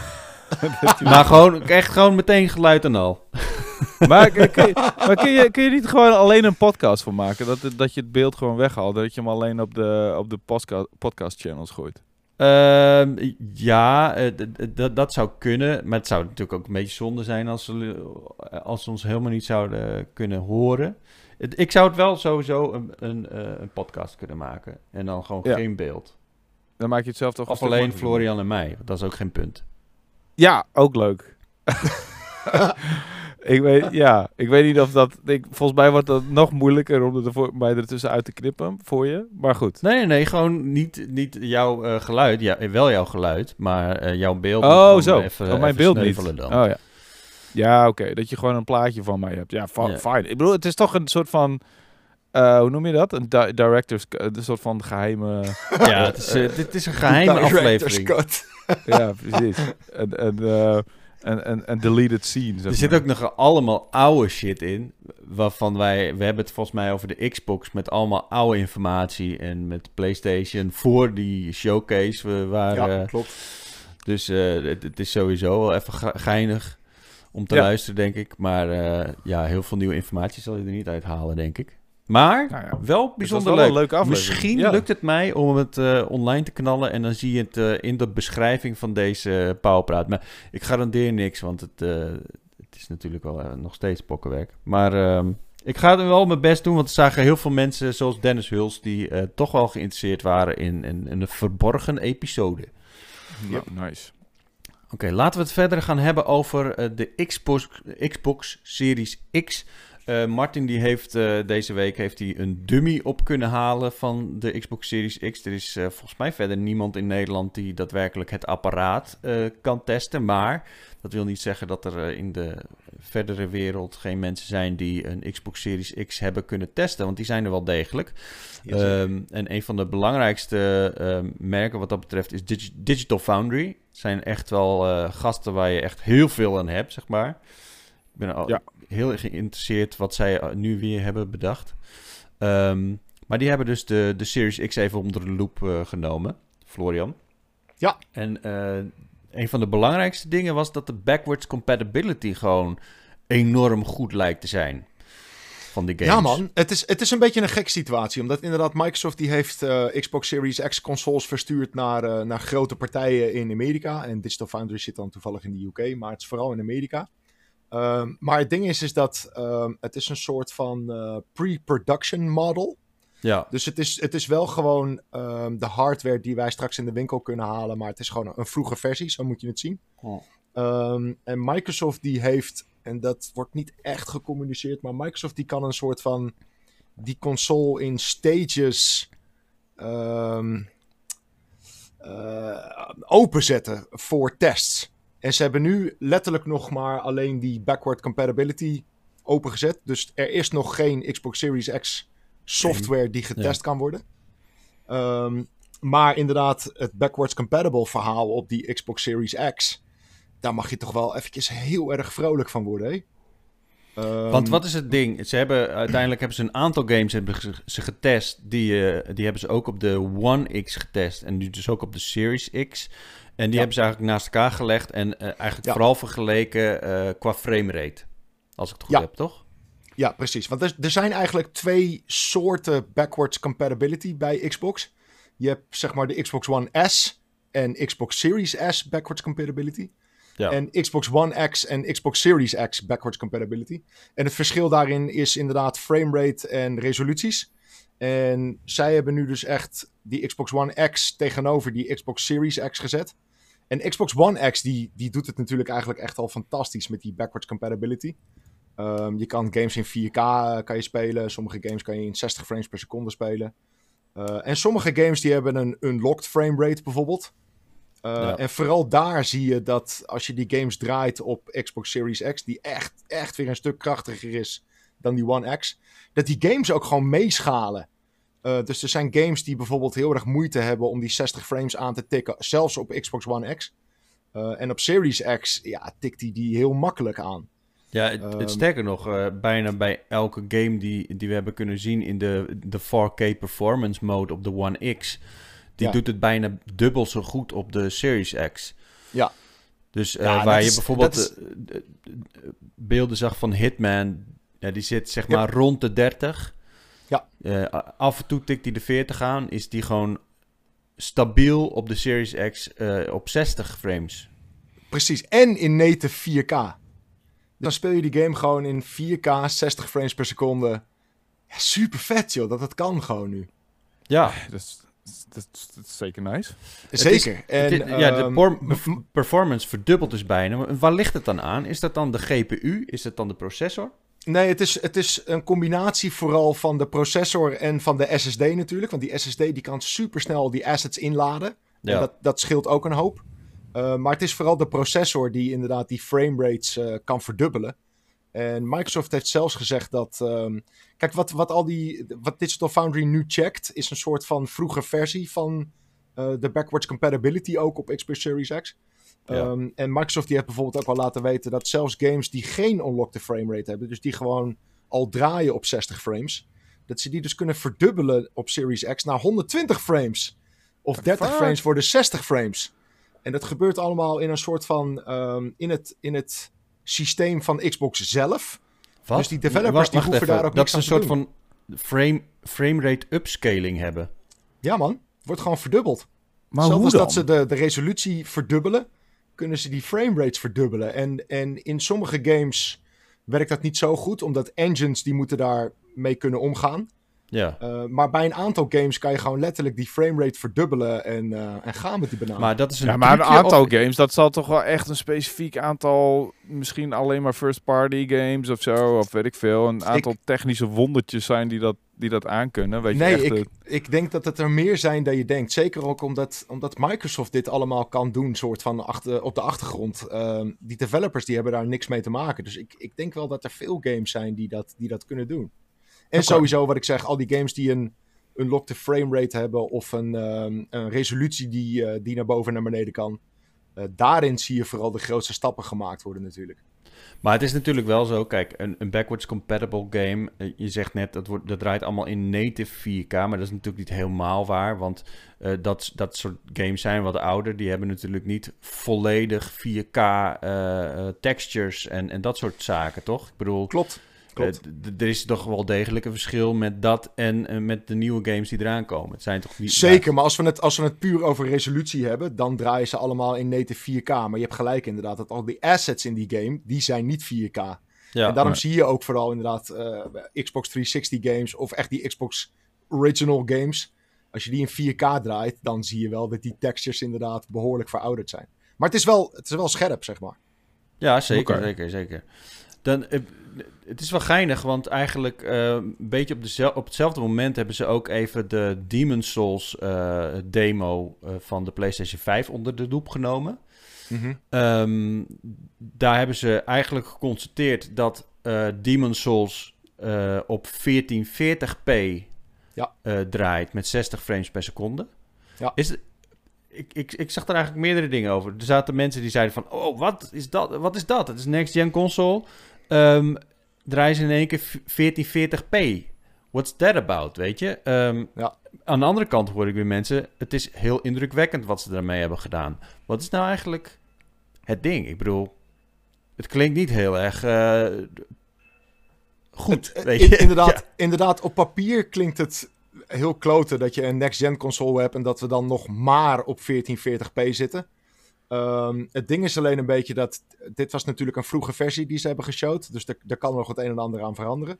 maar gewoon, echt gewoon meteen geluid en al. Maar, kun je, maar kun, je, kun je niet gewoon alleen een podcast van maken? Dat, dat je het beeld gewoon weghaalt. Dat je hem alleen op de, op de podcast, podcast channels gooit. Ehm, ja, eh, dat zou kunnen. Maar het zou natuurlijk ook een beetje zonde zijn als ze, als ze ons helemaal niet zouden kunnen horen. Ik zou het wel sowieso een, een, eh, een podcast kunnen maken. En dan gewoon Ja. geen beeld. Dan maak je het zelf toch Of alleen. Florian en mij. Dat is ook geen punt. Ja, ook leuk. ik, weet, ja, ik weet niet of dat... Ik, volgens mij wordt dat nog moeilijker om er voor, mij ertussen uit te knippen voor je. Maar goed. Nee, nee, nee. Gewoon niet, niet jouw eh, geluid. Ja, wel jouw geluid. Maar eh, jouw beeld. Oh, zo. Even, oh, mijn beeld niet. dan. Oh ja. Ja, oké. Dat je gewoon een plaatje van mij hebt. Ja, Ja. fine. Ik bedoel, het is toch een soort van... eh, hoe noem je dat? Een di- director's... cut, Een soort van geheime... Ja, het is, eh, dit is een geheime Director's aflevering. cut. ja, precies. En, en, eh, en, en, en deleted scene, zeg Er zit maar. ook nog allemaal oude shit in. Waarvan wij. We hebben het volgens mij over de Xbox. Met allemaal oude informatie. En met PlayStation. Voor die showcase. We waren. Ja, klopt. Dus eh, het, het is sowieso wel even ge- geinig. Om te Ja. luisteren, denk ik. Maar eh, ja, heel veel nieuwe informatie zal je er niet uithalen, denk ik. Maar Nou ja. wel bijzonder wel een leuk. Misschien Ja. lukt het mij om het eh, online te knallen. En dan zie je het eh, in de beschrijving van deze Powerpraat. Maar ik garandeer niks, want het, eh, het is natuurlijk wel eh, nog steeds pokkenwerk. Maar ehm, ik ga er wel mijn best doen, want er zagen heel veel mensen, zoals Dennis Huls, die eh, toch wel geïnteresseerd waren in, in, in een verborgen episode. Ja, nice. Oké, laten we het verder gaan hebben over eh, de Xbox, Xbox Series X. Eh, Martin die heeft eh, deze week heeft hij een dummy op kunnen halen van de Xbox Series X. Er is eh, volgens mij verder niemand in Nederland die daadwerkelijk het apparaat kan testen. Maar dat wil niet zeggen dat er in de verdere wereld geen mensen zijn die een Xbox Series X hebben kunnen testen. Want die zijn er wel degelijk. Ehm, en een van de belangrijkste ehm, merken wat dat betreft is Digi- Digital Foundry. Het zijn echt wel gasten waar je echt heel veel aan hebt, zeg maar. Ik ben al Ja. Heel erg geïnteresseerd wat zij eh, nu weer hebben bedacht. Ehm, maar die hebben dus de, de Series X even onder de loep eh, genomen, Florian. Ja. En eh, een van de belangrijkste dingen was dat de backwards compatibility gewoon enorm goed lijkt te zijn van die games. Ja man, het is, het is een beetje een gek situatie. Omdat inderdaad Microsoft die heeft Xbox Series X consoles verstuurd naar, naar grote partijen in Amerika. En Digital Foundry zit dan toevallig in de UK, maar het is vooral in Amerika. Ehm, maar het ding is, is dat ehm, het is een soort van eh, pre-production model. Ja, Dus het is, het is wel gewoon ehm, de hardware die wij straks in de winkel kunnen halen. Maar het is gewoon een vroege versie, zo moet je het zien. Oh. En Microsoft die heeft, en dat wordt niet echt gecommuniceerd, maar Microsoft die kan een soort van die console in stages eh, openzetten voor tests. En ze hebben nu letterlijk nog maar alleen die backward compatibility opengezet. Dus er is nog geen Xbox Series X software die getest kan worden. Ehm, maar inderdaad, het backwards compatible verhaal op die Xbox Series X, daar mag je toch wel eventjes heel erg vrolijk van worden, hè? Ehm, Want wat is het ding? Ze hebben, uiteindelijk hebben ze een aantal games hebben ze, getest. Die, eh, die hebben ze ook op de One X getest. En nu dus ook op de Series X. En die Ja. hebben ze eigenlijk naast elkaar gelegd. En eh, eigenlijk Ja. vooral vergeleken eh, qua framerate. Als ik het goed Ja. heb, toch? Ja, precies. Want er, er zijn eigenlijk twee soorten backwards compatibility bij Xbox. Je hebt zeg maar de Xbox One S en Xbox Series S backwards compatibility. En Xbox One X en Xbox Series X backwards compatibility. En het verschil daarin is inderdaad framerate en resoluties. En zij hebben nu dus echt die Xbox One X tegenover die Xbox Series X gezet. En Xbox One X die, die doet het natuurlijk eigenlijk echt al fantastisch met die backwards compatibility. Ehm, je kan games in 4K eh, kan je spelen. Sommige games kan je in 60 frames per seconde spelen. Eh, en sommige games die hebben een unlocked frame rate bijvoorbeeld. Eh, Ja. En vooral daar zie je dat als je die games draait op Xbox Series X, die echt, echt weer een stuk krachtiger is dan die One X, dat die games ook gewoon meeschalen. Eh, dus er zijn games die bijvoorbeeld heel erg moeite hebben om die 60 frames aan te tikken, zelfs op Xbox One X. Eh, en op Series X, ja, tikt hij die heel makkelijk aan. Ja, het, het Ehm, sterker nog, bijna bij elke game die, die we hebben kunnen zien in de, de 4K performance mode op de One X, die Ja. doet het bijna dubbel zo goed op de Series X. Ja. Dus eh, Ja, dat waar je is- bijvoorbeeld dat is- eh, eh, beelden zag van Hitman, ja, die zit zeg Ja. maar rond de 30. Ja. Eh, af en toe tikt hij de 40 aan, is die gewoon stabiel op de Series X eh, op 60 frames. Precies, en in native 4K. Dan speel je die game gewoon in 4K, 60 frames per seconde. Ja, super vet joh, dat het kan gewoon nu. Ja, Dat is, dat, is- dat is zeker nice. Zeker. en, ja, de ehm, performance verdubbelt dus bijna. Maar Waar ligt het dan aan? Is dat dan de GPU? Is dat dan de processor? Nee, het is, het is een combinatie vooral van de processor en van de SSD natuurlijk. Want die SSD die kan supersnel die assets inladen. En dat, dat scheelt ook een hoop. Uh, maar het is vooral de processor die inderdaad die frame rates uh, kan verdubbelen. En Microsoft heeft zelfs gezegd dat. Um, kijk, wat, wat, al die, wat Digital Foundry nu checkt, is een soort van vroege versie van uh, de backwards compatibility ook op Xbox Series X. Ja. Um, en Microsoft die heeft bijvoorbeeld ook al laten weten dat zelfs games die geen unlocked frame rate hebben, dus die gewoon al draaien op 60 frames, dat ze die dus kunnen verdubbelen op Series X naar 120 frames. Of 30 fuck? frames voor de 60 frames. En dat gebeurt allemaal in een soort van. Um, in, het, in het systeem van Xbox zelf. Wat? Dus die developers wacht, die hoeven even. daar ook Dat niks is een soort doen. van frame, frame rate upscaling hebben. Ja, man. Wordt gewoon verdubbeld. Maar Zelfs hoe dan? dat ze de, de resolutie verdubbelen, kunnen ze die frame rates verdubbelen. En, en in sommige games werkt dat niet zo goed, omdat engines die moeten daar mee kunnen omgaan. Ja. Uh, maar bij een aantal games kan je gewoon letterlijk die framerate verdubbelen en, uh, en gaan met die banaan. Maar dat is een ja, maar een aantal of- games, dat zal toch wel echt een specifiek aantal, misschien alleen maar first party games of zo, of weet ik veel, een aantal technische wondertjes zijn die dat, die dat aankunnen. Weet nee, je, echt, ik, eh, ik denk dat het er meer zijn dan je denkt. Zeker ook omdat, omdat Microsoft dit allemaal kan doen, soort van achter, op de achtergrond. Uh, die developers die hebben daar niks mee te maken. Dus ik, ik denk wel dat er veel games zijn die dat, die dat kunnen doen. En sowieso wat ik zeg, al die games die een unlocked frame rate hebben of een, um, een resolutie die, uh, die naar boven en naar beneden kan. Uh, daarin zie je vooral de grootste stappen gemaakt worden natuurlijk. Maar het is natuurlijk wel zo, kijk, een, een backwards compatible game, eh, je zegt net, dat, wordt, dat draait allemaal in native 4K, maar dat is natuurlijk niet helemaal waar, want dat, dat soort games zijn wat ouder, die hebben natuurlijk niet volledig 4K uh, textures en, en dat soort zaken, toch? Ik bedoel, Klopt. Klopt. Uh, er is toch wel degelijk een verschil met dat en uh, met de nieuwe games die eraan komen. Het zijn toch niet. Zeker, maar als we, het, als we het puur over resolutie hebben, dan draaien ze allemaal in native 4K. Maar je hebt gelijk inderdaad, dat al die assets in die game, die zijn niet 4K. Ja, en daarom maar... zie je ook vooral inderdaad uh, Xbox 360 games of echt die Xbox original games. Als je die in 4K draait, dan zie je wel dat die textures inderdaad behoorlijk verouderd zijn. Maar het is wel, het is wel scherp, zeg maar. Ja, zeker, okay. zeker, zeker. Dan, het is wel geinig, want eigenlijk uh, een beetje op, de, op hetzelfde moment hebben ze ook even de Demon Souls uh, demo uh, van de PlayStation 5 onder de loep genomen. Mm -hmm. um, daar hebben ze eigenlijk geconstateerd dat Demon Souls op 1440p ja. draait met 60 frames per seconde. Ja. Is het, ik, ik, ik zag er eigenlijk meerdere dingen over. Er zaten mensen die zeiden van... Oh, wat is dat? Wat is dat? Het is een next-gen console. Um, draaien ze in één keer 1440p. What's that about, weet je? Um, ja. Aan de andere kant hoor ik weer mensen... Het is heel indrukwekkend wat ze daarmee hebben gedaan. Wat is nou eigenlijk het ding? Ik bedoel... Het klinkt niet heel erg uh, goed, het, weet je? Inderdaad, ja. inderdaad, op papier klinkt het heel kloten dat je een next-gen console hebt... en dat we dan nog maar op 1440p zitten. Um, het ding is alleen een beetje dat... Dit was natuurlijk een vroege versie die ze hebben geshowd. Dus daar kan nog het een en ander aan veranderen.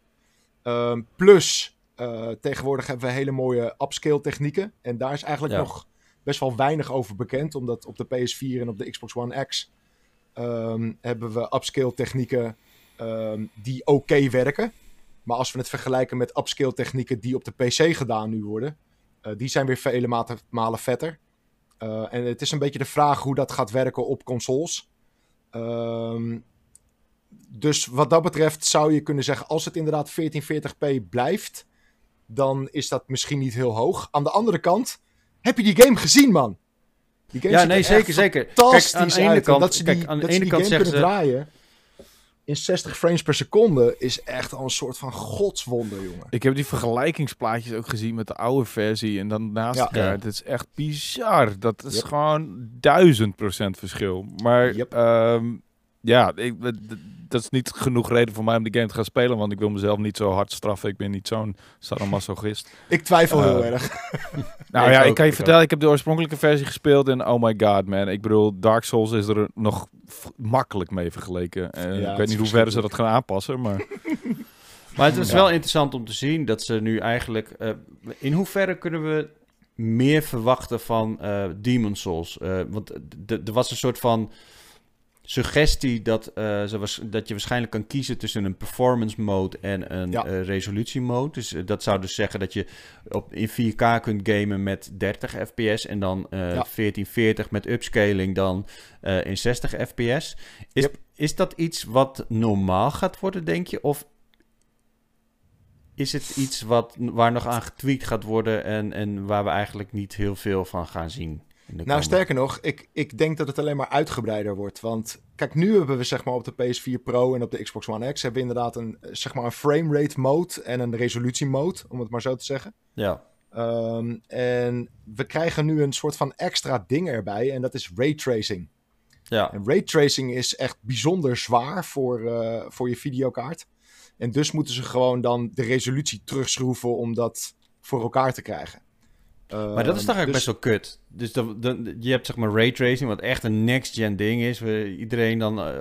Um, plus, uh, tegenwoordig hebben we hele mooie upscale technieken. En daar is eigenlijk Ja. nog best wel weinig over bekend. Omdat op de PS4 en op de Xbox One X... um, hebben we upscale technieken die oké werken. Maar als we het vergelijken met upscale technieken die op de PC gedaan nu worden... Uh, die zijn weer vele malen vetter. Uh, en het is een beetje de vraag hoe dat gaat werken op consoles. Um, dus wat dat betreft zou je kunnen zeggen, als het inderdaad 1440p blijft, dan is dat misschien niet heel hoog. Aan de andere kant, heb je die game gezien, man? Die Ja, nee, er zeker, zeker. fantastisch Kijk, aan de ene uit. Kant, dat ze die, kijk, aan de ene kant zeggen ze... draaien in 60 frames per seconde is echt al een soort van godswonder, jongen. Ik heb die vergelijkingsplaatjes ook gezien met de oude versie en dan naast Ja. elkaar. Ja. Het is echt bizar. Dat is Yep. gewoon duizend procent verschil. Maar Yep. ehm, ja, ik, dat- is niet genoeg reden voor mij om die game te gaan spelen, want ik wil mezelf niet zo hard straffen. Ik ben niet zo'n sadomasochist. Ik twijfel heel Eh, erg. Nou Ik ja, ook, ik kan je vertellen, ik heb de oorspronkelijke versie gespeeld en oh my god man. Ik bedoel, Dark Souls is er nog makkelijk mee vergeleken. Eh, ik weet niet hoe ver ze dat gaan aanpassen, maar... Maar het is Ja. wel interessant om te zien dat ze nu eigenlijk... eh, in hoeverre kunnen we meer verwachten van eh Demon Souls? Eh, want er was een soort van suggestie dat, eh, ze was, dat je waarschijnlijk kan kiezen tussen een performance mode en een Ja. eh, resolutie mode. Dus eh, dat zou dus zeggen dat je op, in 4K kunt gamen met 30 fps en dan Ja. 1440 met upscaling dan in 60 fps. Is, Yep. is dat iets wat normaal gaat worden, denk je? Of is het iets wat, waar nog aan getweakt gaat worden en, en waar we eigenlijk niet heel veel van gaan zien? Nou, sterker nog, ik, ik denk dat het alleen maar uitgebreider wordt. Want kijk, nu hebben we zeg maar op de PS4 Pro en op de Xbox One X... hebben we inderdaad een, zeg maar een framerate mode en een resolutie mode, om het maar zo te zeggen. Ja, Ehm, en we krijgen nu een soort van extra ding erbij en dat is raytracing. ja. En raytracing is echt bijzonder zwaar voor, eh, voor je videokaart. En dus moeten ze gewoon dan de resolutie terugschroeven om dat voor elkaar te krijgen. Maar dat is toch eigenlijk best wel kut. Dus dan, dan, je hebt zeg maar raytracing, wat echt een next-gen ding is. Waar iedereen dan eh,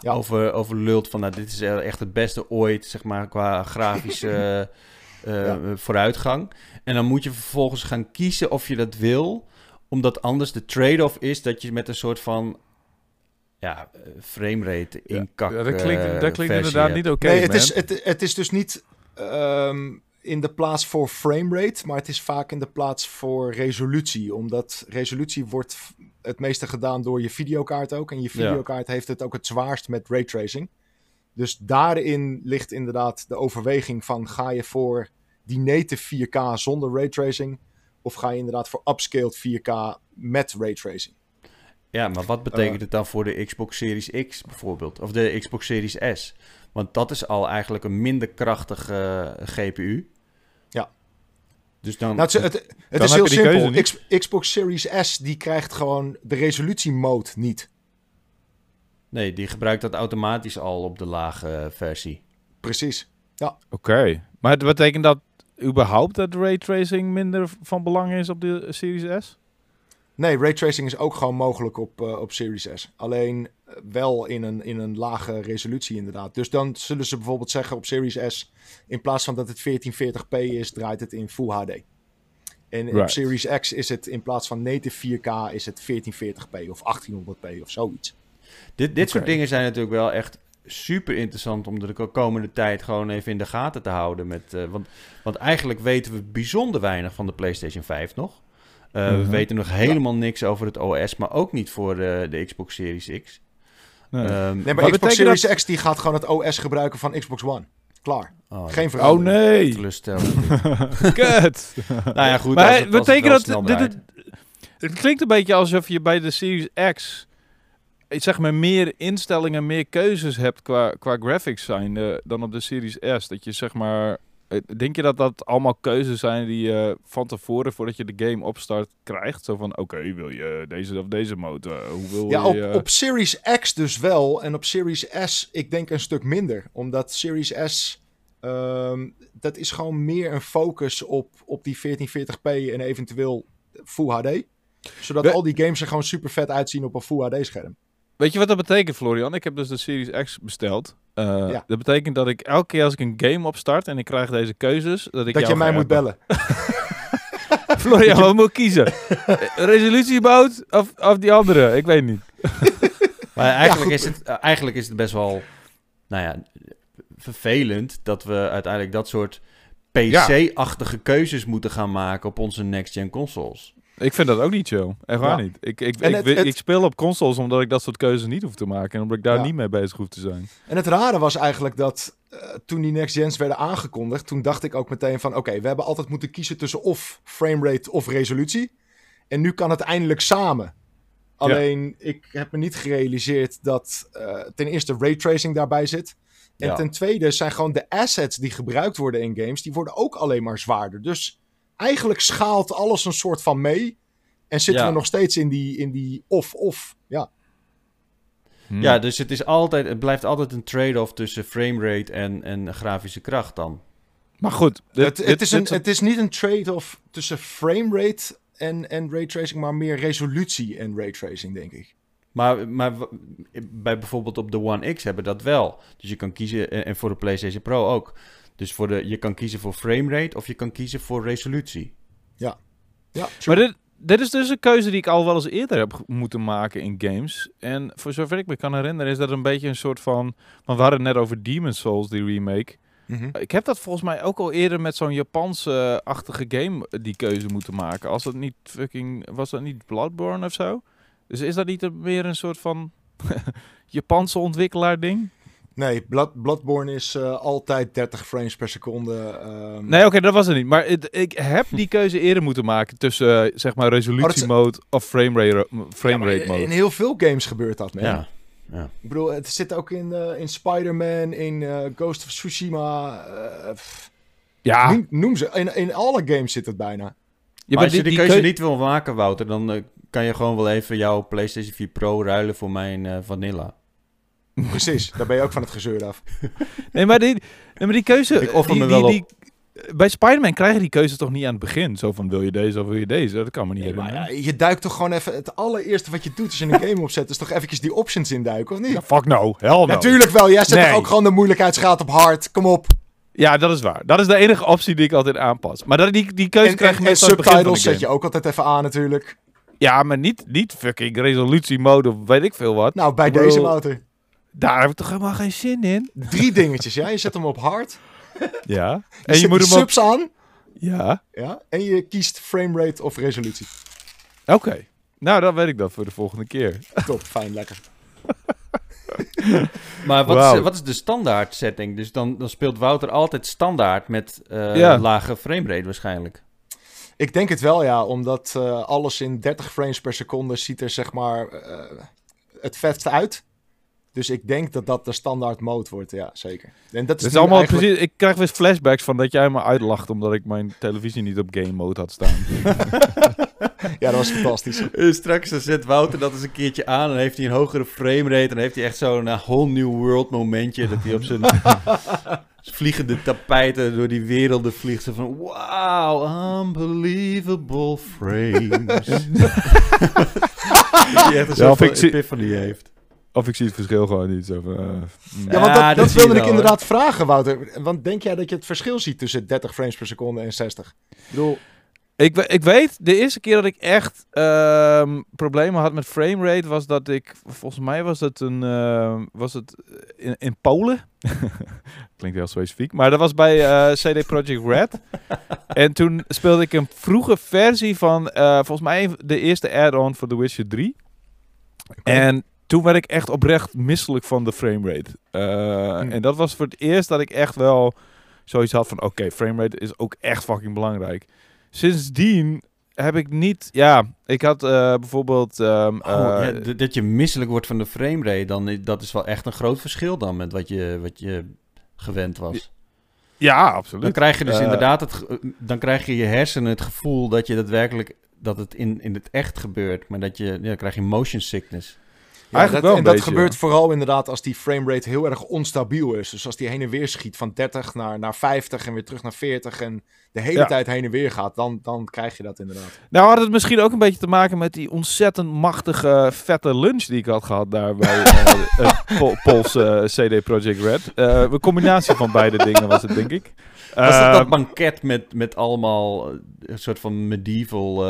Ja. over, over lult van, nou, dit is echt het beste ooit, zeg maar, qua grafische eh, Ja. vooruitgang. En dan moet je vervolgens gaan kiezen of je dat wil, omdat anders de trade-off is dat je met een soort van, ja, eh, framerate inkak Ja, dat klinkt, eh, dat klinkt inderdaad hebt. niet oké, nee, het man. is, het, het is dus niet ehm, in de plaats voor framerate, maar het is vaak in de plaats voor resolutie. Omdat resolutie wordt het meeste gedaan door je videokaart ook. En je Ja. videokaart heeft het ook het zwaarst met raytracing. Dus daarin ligt inderdaad de overweging van ga je voor die native 4K zonder raytracing... of ga je inderdaad voor upscaled 4K met raytracing. Ja, maar wat betekent het dan voor de Xbox Series X bijvoorbeeld? Of de Xbox Series S? Want dat is al eigenlijk een minder krachtige eh, GPU. Ja. Dus dan... Nou, het, het, het Dan is heel simpel. X- Xbox Series S die krijgt gewoon de resolutiemode niet. Nee, die gebruikt dat automatisch al op de lage versie. Precies. Oké, maar het betekent dat überhaupt dat raytracing minder van belang is op de Series S? Nee, raytracing is ook gewoon mogelijk op, eh, op Series S. Alleen wel in een, in een lage resolutie inderdaad. Dus dan zullen ze bijvoorbeeld zeggen op Series S... in plaats van dat het 1440p is, draait het in Full HD. En op. Series X is het in plaats van native 4K... is het 1440p of 1800p of zoiets. Dit, dit soort dingen zijn natuurlijk wel echt super interessant om de komende tijd gewoon even in de gaten te houden. Met, eh, want, want eigenlijk weten we bijzonder weinig van de PlayStation 5 nog. Eh, We Mhm. weten nog helemaal niks over het OS, maar ook niet voor de Xbox Series X. Nee. Ehm, Nee, maar Wat Xbox betekent Series X die gaat gewoon het OS gebruiken van Xbox One. Klaar. oh, Geen oh verandering. nee, teleurstellend. kut. nou ja, goed. maar het betekent dat dit, het, het klinkt een beetje alsof je bij de Series X zeg maar meer instellingen, meer keuzes hebt qua, qua graphics zijn dan op de Series S. Dat je zeg maar, denk je dat dat allemaal keuzes zijn die je van tevoren voordat je de game opstart krijgt? Zo van, oké, wil je deze of deze? Eh, hoe wil Ja, je? eh, op Series X dus wel. En op Series S, ik denk een stuk minder. Omdat Series S, ehm, dat is gewoon meer een focus op, op die 1440p en eventueel Full HD. Zodat We- al die games er gewoon super vet uitzien op een Full HD scherm. Weet je wat dat betekent, Florian? Ik heb dus de Series X besteld. Eh, Ja. Dat betekent dat ik elke keer als ik een game opstart en ik krijg deze keuzes, dat ik Dat jou je mij moet bellen. Florian, wat moet ik kiezen? Eh, Resolutieboot of, of die andere? Ik weet niet. Maar eigenlijk, is het, eh, eigenlijk is het best wel, nou ja, vervelend dat we uiteindelijk dat soort PC-achtige keuzes moeten gaan maken op onze next-gen consoles. Ik vind dat ook niet chill. Echt waar Ja. niet. Ik, ik, ik, het- wi- het- ik speel op consoles omdat ik dat soort keuzes niet hoef te maken. En omdat ik daar Ja. niet mee bezig hoef te zijn. En het rare was eigenlijk dat eh, toen die next gens werden aangekondigd, toen dacht ik ook meteen van oké, we hebben altijd moeten kiezen tussen of framerate of resolutie. En nu kan het eindelijk samen. Alleen, ik heb me niet gerealiseerd dat eh, ten eerste raytracing daarbij zit. En ten tweede zijn gewoon de assets die gebruikt worden in games, die worden ook alleen maar zwaarder. Dus eigenlijk schaalt alles een soort van mee. En zitten Ja. we nog steeds in die, in die of-of. Ja. Hm. Ja, dus het, is altijd, het blijft altijd een trade-off tussen framerate en, en grafische kracht dan. Maar goed. dit- het, het, dit- is dit- een, het is niet een trade-off tussen framerate en, en raytracing, maar meer resolutie en raytracing, denk ik. Maar, maar bij bijvoorbeeld op de One X hebben we dat wel. Dus je kan kiezen, en en voor de PlayStation Pro ook. Dus voor de, je kan kiezen voor framerate of je kan kiezen voor resolutie. Ja, Maar dit, dit is dus een keuze die ik al wel eens eerder heb moeten maken in games. En voor zover ik me kan herinneren is dat een beetje een soort van... Want we hadden het net over Demon's Souls, die remake. Mhm. Ik heb dat volgens mij ook al eerder met zo'n Japanse-achtige game eh, die keuze moeten maken. Als dat niet fucking... Was dat niet Bloodborne of zo? Dus is dat niet meer een soort van Japanse ontwikkelaar ding? Nee, Blood, Bloodborne is eh, altijd 30 frames per seconde. ehm. Nee, oké, dat was het niet. Maar het- ik heb die keuze eerder moeten maken tussen, eh, zeg maar, resolutiemode of framerate Ja, frame maar rate in, mode. in heel veel games gebeurt dat, man. Ja. Ik bedoel, het zit ook in, eh, in Spider-Man, in eh, Ghost of Tsushima. eh, Ja, noem, noem ze. In, in alle games zit het bijna. Ja, maar als je die, keuze keu- niet wil maken, Wouter, dan eh, kan je gewoon wel even jouw PlayStation 4 Pro ruilen voor mijn eh, Vanilla. Precies, daar ben je ook van het gezeur af. Nee, maar die, nee, maar die keuze... Ik offer die, me wel die, die- Bij Spider-Man krijg je die keuze toch niet aan het begin? Zo van, wil je deze of wil je deze? Dat kan me niet Nee, maar herinneren. ja, je duikt toch gewoon even... Het allereerste wat je doet als je een game opzet... is toch eventjes die options induiken, of niet? Ja, fuck no. Hell no. Natuurlijk wel. Jij zet Nee. toch ook gewoon de moeilijkheidsgraad op hard. Kom op. Ja, dat is waar. Dat is de enige optie die ik altijd aanpas. Maar dat, die, die keuze En, krijg en, je en meestal de subtitles zet je ook altijd even aan natuurlijk. Ja, maar niet, niet fucking resolutiemode of weet ik veel wat. Nou, bij Ik deze bedoel- motor. Daar heb ik toch helemaal geen zin in? Drie dingetjes, ja. Je zet hem op hard. Ja. Je En je moet hem subs aan. Ja. Ja. En je kiest framerate of resolutie. Oké. Nou, dan weet ik dat voor de volgende keer. Top, fijn, lekker. Maar wat, is, wat is de standaard setting? Dus dan, dan speelt Wouter altijd standaard met eh, Ja. lage framerate waarschijnlijk. Ik denk het wel, ja. Omdat eh, alles in 30 frames per seconde ziet er zeg maar eh, het vetst uit. Dus ik denk dat dat de standaard mode wordt, ja, zeker. En dat is, allemaal eigenlijk- precies... Ik krijg weer flashbacks van dat jij me uitlacht omdat ik mijn televisie niet op game mode had staan. Ja, dat was fantastisch. Eh, straks dan zet Wouter dat eens een keertje aan en heeft hij een hogere framerate. En dan heeft hij echt zo'n eh, whole new world momentje. Dat hij op zijn vliegende tapijten door die werelden vliegt. Zo van, wow, unbelievable frames. dat hij echt een Ja, soort van epiphany heeft. Of ik zie het verschil gewoon niet. Zo van, eh, mm. Ja, want Ja, dat, wilde ik wel, inderdaad vragen, Wouter. Want denk jij dat je het verschil ziet tussen 30 frames per seconde en 60? Ik bedoel, Ik, ik weet, de eerste keer dat ik echt ehm, problemen had met framerate was dat ik, volgens mij was het een, ehm, was het in, in Polen. Klinkt heel specifiek, maar dat was bij eh, CD Projekt Red. en toen speelde ik een vroege versie van, eh, volgens mij de eerste add-on voor The Witcher 3. En toen werd ik echt oprecht misselijk van de framerate. Eh Hmm. En dat was voor het eerst dat ik echt wel zoiets had van... Oké, framerate is ook echt fucking belangrijk. Sindsdien heb ik niet... Ja, ik had eh, bijvoorbeeld... ehm, Oh, eh, ja, d- dat je misselijk wordt van de framerate, dan dat is wel echt een groot verschil dan met wat je, wat je gewend was. ja, Dan absoluut. krijg je dus Eh, inderdaad het, dan krijg je je hersenen het gevoel dat je daadwerkelijk dat het in, in het echt gebeurt, maar dat je ja, dan krijg je motion sickness. Ja, Eigenlijk dat, wel en dat gebeurt ja. vooral inderdaad als die framerate heel erg onstabiel is. Dus als die heen en weer schiet van 30 naar, naar 50 en weer terug naar 40 en de hele Ja. tijd heen en weer gaat, dan, dan krijg je dat inderdaad. Nou had het misschien ook een beetje te maken met die ontzettend machtige, vette lunch die ik had gehad daar bij eh, het Pol- Poolse eh, CD Projekt Red. Eh, een combinatie van beide dingen was het, denk ik. Was dat Eh, dat banket met, met allemaal eh, een soort van medieval...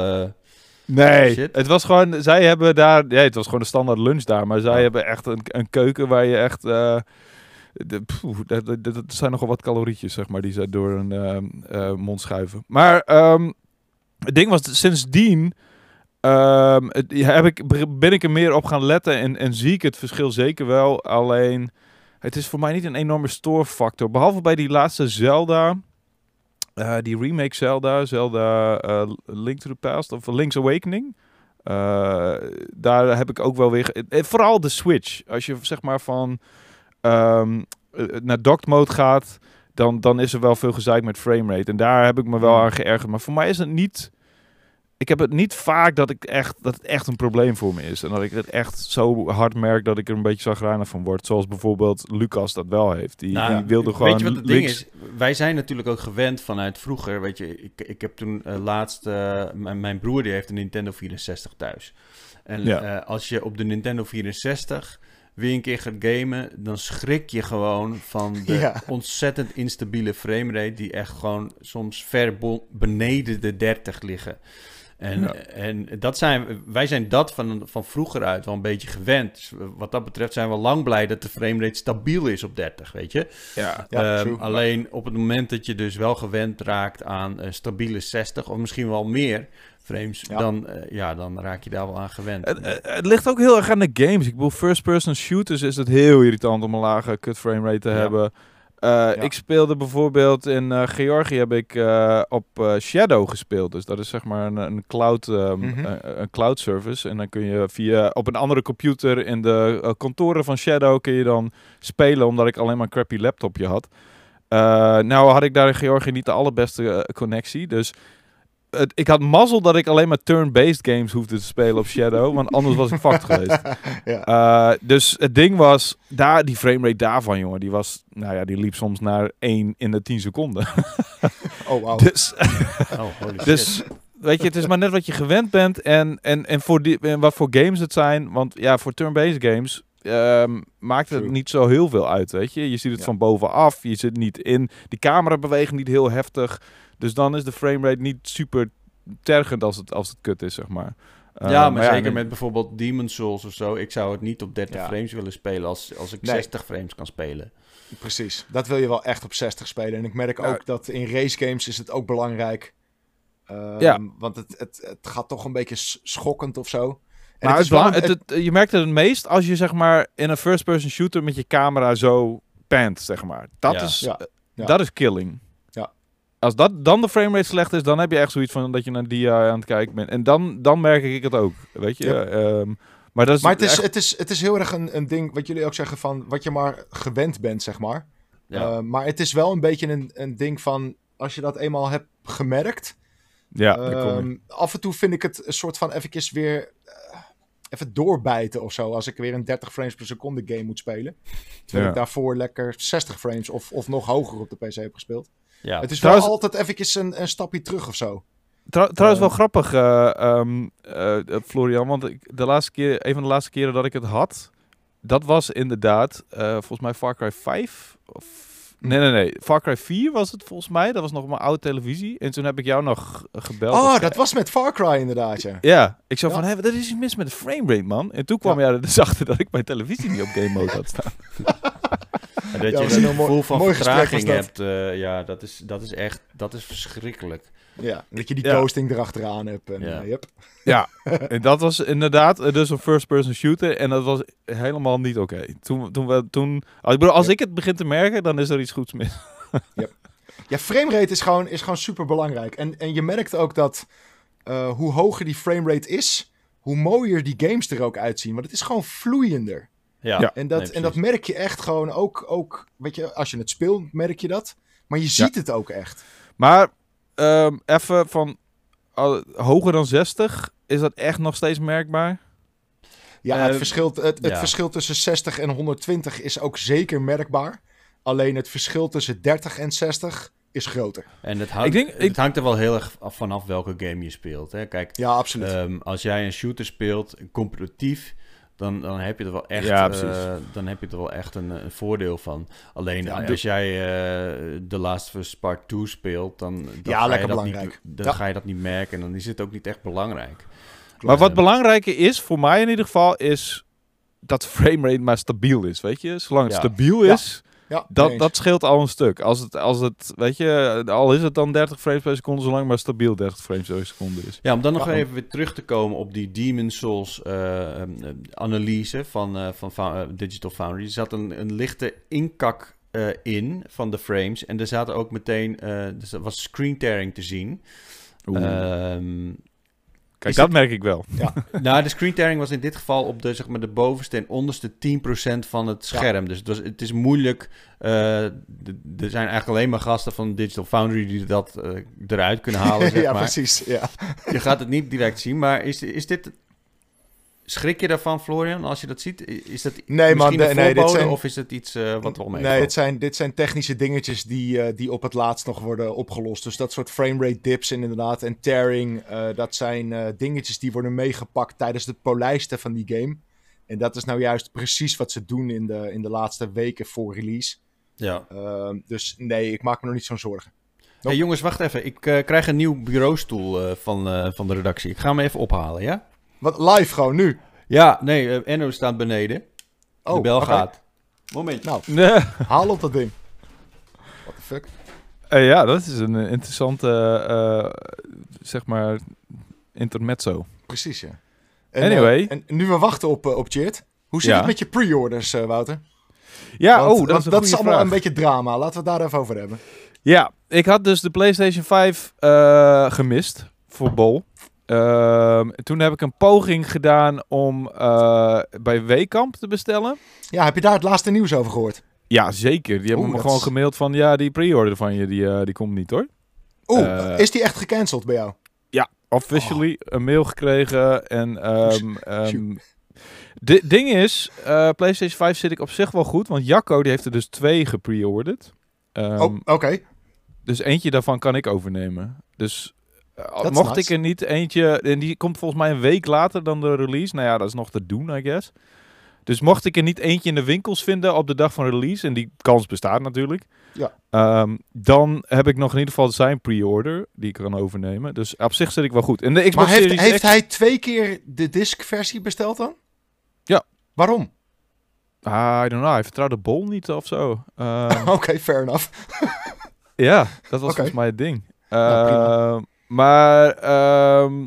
eh, Nee, Shit. het was gewoon, zij hebben daar, ja, het was gewoon een standaard lunch daar, maar zij hebben echt een, een keuken waar je echt, eh, de, poeh, dat, dat, dat zijn nogal wat calorietjes, zeg maar, die ze door een ehm, eh, mond schuiven. Maar ehm, het ding was, sindsdien ehm, het- heb ik, ben ik er meer op gaan letten en, en zie ik het verschil zeker wel, alleen het is voor mij niet een enorme stoorfactor, behalve bij die laatste Zelda... Eh, die remake Zelda, Zelda eh, Link to the Past of Link's Awakening. Eh, daar heb ik ook wel weer... Vooral de Switch. Als je zeg maar van ehm, eh, naar docked mode gaat, dan, dan is er wel veel gezeik met framerate. En daar heb ik me wel Hmm. aan geërgerd. Maar voor mij is het niet... Ik heb het niet vaak dat, ik echt, dat het echt een probleem voor me is. En dat ik het echt zo hard merk dat ik er een beetje zagrijnig van word. Zoals bijvoorbeeld Lucas dat wel heeft. Die, Nou, die wilde gewoon Weet je wat het ding is? Wij zijn natuurlijk ook gewend vanuit vroeger. Weet je, ik, ik heb toen eh, laatst... eh, mijn, mijn broer die heeft een Nintendo 64 thuis. En Ja. eh, als je op de Nintendo 64 weer een keer gaat gamen... dan schrik je gewoon van de Ja. ontzettend instabiele framerate... die echt gewoon soms ver beneden de 30 liggen. En, Ja. en dat zijn, wij zijn dat van, van vroeger uit wel een beetje gewend. Dus wat dat betreft zijn we lang blij dat de framerate stabiel is op 30, weet je. Ja, Ja, Ehm, alleen op het moment dat je dus wel gewend raakt aan eh, stabiele 60 of misschien wel meer frames, Ja. dan, eh, ja, dan raak je daar wel aan gewend. Het, het- het ligt ook heel erg aan de games. Ik bedoel, first-person shooters is het heel irritant om een lage cut frame rate te Ja. Eh, Ik speelde bijvoorbeeld in eh, Georgië heb ik eh, op Shadow gespeeld. Dus dat is zeg maar een, een cloud, ehm, Mhm. een, een cloud service. En dan kun je via op een andere computer in de kantoren van Shadow kun je dan spelen, omdat ik alleen maar een crappy laptopje had. Nou had ik daar in Georgië niet de allerbeste connectie, dus het, ik had mazzel dat ik alleen maar turn-based games hoefde te spelen op Shadow, want anders was ik fucked geweest. ja. Eh, dus het ding was, daar, die framerate daarvan, jongen, die was, nou ja, die liep soms naar 1 in de 10 seconden. Oh, wauw. Dus, oh, holy shit. dus weet je, het is maar net wat je gewend bent en, en, en, voor die, en wat voor games het zijn. Want ja, voor turn-based games ehm, maakt het True. niet zo heel veel uit, weet je. Je ziet het Ja. van bovenaf, je zit niet in. Die camera beweegt niet heel heftig. Dus dan is de framerate niet super tergend als het, als het kut is, zeg maar. Eh, ja, maar, zeker nee, met bijvoorbeeld Demon's Souls of zo. Ik zou het niet op 30 Ja. frames willen spelen als, als ik Nee. 60 frames kan spelen. Precies. Dat wil je wel echt op 60 spelen. En ik merk Ja. ook dat in race games is het ook belangrijk. Ehm, Ja. Want het, het, het gaat toch een beetje schokkend of zo. En Maar het het is wel het, het- je merkt het het meest als je zeg maar in een first-person shooter met je camera zo pant, zeg maar. Dat, Ja. is, Ja, eh, ja. dat is killing. Als dat, dan de framerate slecht is, dan heb je echt zoiets van dat je naar die aan het kijken bent. En dan, dan merk ik het ook, weet je. Ehm, maar dat is, Maar het is, echt- het, is, het is heel erg een, een ding, wat jullie ook zeggen, van wat je maar gewend bent, zeg maar. Ja. Eh, maar het is wel een beetje een, een ding van, als je dat eenmaal hebt gemerkt, ja, daar kom je. ehm, af en toe vind ik het een soort van eventjes weer eh, even doorbijten of zo. Als ik weer een 30 frames per seconde game moet spelen. Terwijl Ja. ik daarvoor lekker 60 frames of, of nog hoger op de PC heb gespeeld. Ja. Het is Trouwens- wel altijd eventjes een, een stapje terug of zo. Trou- trouwens wel eh, grappig, eh, ehm, eh, Florian, want ik, de laatste keer, een van de laatste keren dat ik het had, dat was inderdaad eh, volgens mij Far Cry 5 of Nee, nee, nee. Far Cry 4 was het volgens mij. Dat was nog op mijn oude televisie. En toen heb ik jou nog gebeld. Oh, dat was met Far Cry inderdaad, ja. Ja, ik zo Ja. van, hé, wat is iets mis met de framerate, man? En toen kwam jij er dus achter dat ik mijn televisie niet op game mode had staan. En dat Ja, je een mooi- van mooi vertraging hebt, eh, ja, dat is, dat is echt, dat is verschrikkelijk. Ja, dat je die Ja. coasting erachteraan hebt. En, Ja. eh, yep. Ja, en dat was inderdaad eh, dus een first-person shooter. En dat was helemaal niet oké. Toen, toen, we, toen, als, ik bedoel, als Ja. ik het begin te merken, dan is er iets goeds mis. Ja, framerate is gewoon, is gewoon super belangrijk. En, en je merkt ook dat eh, hoe hoger die framerate is, hoe mooier die games er ook uitzien. Want het is gewoon vloeiender. Ja, Ja. En dat, nee, en dat merk je echt gewoon ook, ook, weet je, als je het speelt, merk je dat. Maar je ziet het ook echt. Maar ehm, even van hoger dan 60, is dat echt nog steeds merkbaar? Ja, Eh, het, verschil, het, het ja. verschil tussen 60 en 120 is ook zeker merkbaar. Alleen het verschil tussen 30 en 60 is groter. En het hangt, Ik denk- ik- het hangt er wel heel erg af vanaf welke game je speelt. Hè? Kijk, Ja, absoluut. ehm, als jij een shooter speelt, competitief, dan, dan heb je er wel echt, Ja, eh, dan heb je er wel echt een, een voordeel van. Alleen Ja, als jij eh The Last of Us Part 2 speelt, dan, dan Ja, ga je lekker dat belangrijk. Niet, dan ga je dat niet merken en dan is het ook niet echt belangrijk. Maar wat belangrijker is, voor mij in ieder geval, is dat framerate maar stabiel is, weet je? Zolang het stabiel is, ja, dat, eens. dat scheelt al een stuk. Als het, als het, weet je, al is het dan 30 frames per seconde, zolang maar stabiel 30 frames per seconde is. Ja, om dan nog Ja. even weer terug te komen op die Demon Souls eh, eh, analyse van, eh, van Digital Foundry. Er zat een, een lichte inkak eh, in van de frames. En er zaten ook meteen, eh, dus er was screen tearing te zien. Ehm, Kijk, dat merk ik wel. Nou, de screen tearing was in dit geval op de, zeg maar, de bovenste en onderste 10% van het scherm. Dus het, was, het is moeilijk. eh, er zijn eigenlijk alleen maar gasten van Digital Foundry die dat eh, eruit kunnen halen. Zeg ja, maar. precies. Ja. Je gaat het niet direct zien, maar is, is dit... Schrik je daarvan, Florian, als je dat ziet? Is dat Nee, man, misschien nee, dit zijn- of is het iets eh, wat wel mee? Nee, dit zijn, dit zijn technische dingetjes die, eh, die op het laatst nog worden opgelost. Dus dat soort framerate dips en inderdaad en tearing, eh, dat zijn eh, dingetjes die worden meegepakt tijdens het polijsten van die game. En dat is nou juist precies wat ze doen in de, in de laatste weken voor release. Ja. Ehm, dus nee, ik maak me nog niet zo'n zorgen. Hey, jongens, wacht even. Ik eh, krijg een nieuw bureaustoel eh, van, eh, van de redactie. Ik ga hem even ophalen, ja? Wat live gewoon nu? Ja, nee, eh, Enno staat beneden. Oh, de bel oké. gaat. Moment. Nou, Nee. haal op dat ding. What the fuck? Eh, ja, dat is een eh, interessante, eh, zeg maar, intermezzo. Precies, ja. En, Anyway. eh, en nu we wachten op, eh, op Cheert. Hoe zit Ja. het met je pre-orders, eh, Wouter? Ja, Want- oh, dat want is een dat is allemaal vraag. een beetje drama. Laten we het daar even over hebben. Ja, ik had dus de PlayStation 5 eh, gemist voor Bol. Ehm, toen heb ik een poging gedaan om eh, bij Weekamp te bestellen. Ja, heb je daar het laatste nieuws over gehoord? Ja, zeker. Die hebben Oeh, me dat gewoon gemaild van... Ja, die pre-order van je, die, eh, die komt niet hoor. Oeh, Eh, is die echt gecanceld bij jou? Officially een mail gekregen. En di- ding is, PlayStation 5 zit ik op zich wel goed. Want Jacco die heeft er dus twee gepre-orderd. Ehm, oh, oké. Dus eentje daarvan kan ik overnemen. Dus Dat mocht nice. ik er niet eentje... En die komt volgens mij een week later dan de release. Nou ja, dat is nog te doen, I guess. Dus mocht ik er niet eentje in de winkels vinden op de dag van release... En die kans bestaat natuurlijk. Ja. ehm, dan heb ik nog in ieder geval zijn pre-order die ik kan overnemen. Dus op zich zit ik wel goed. En de Xbox Maar heeft, heeft X... hij twee keer de disc-versie besteld dan? Ja. Waarom? Ah, I don't know. Hij vertrouwde Bol niet of zo. Ehm, Oké, fair enough. Ja, dat was Oké. volgens mij het ding. Ja, prima. Maar ehm,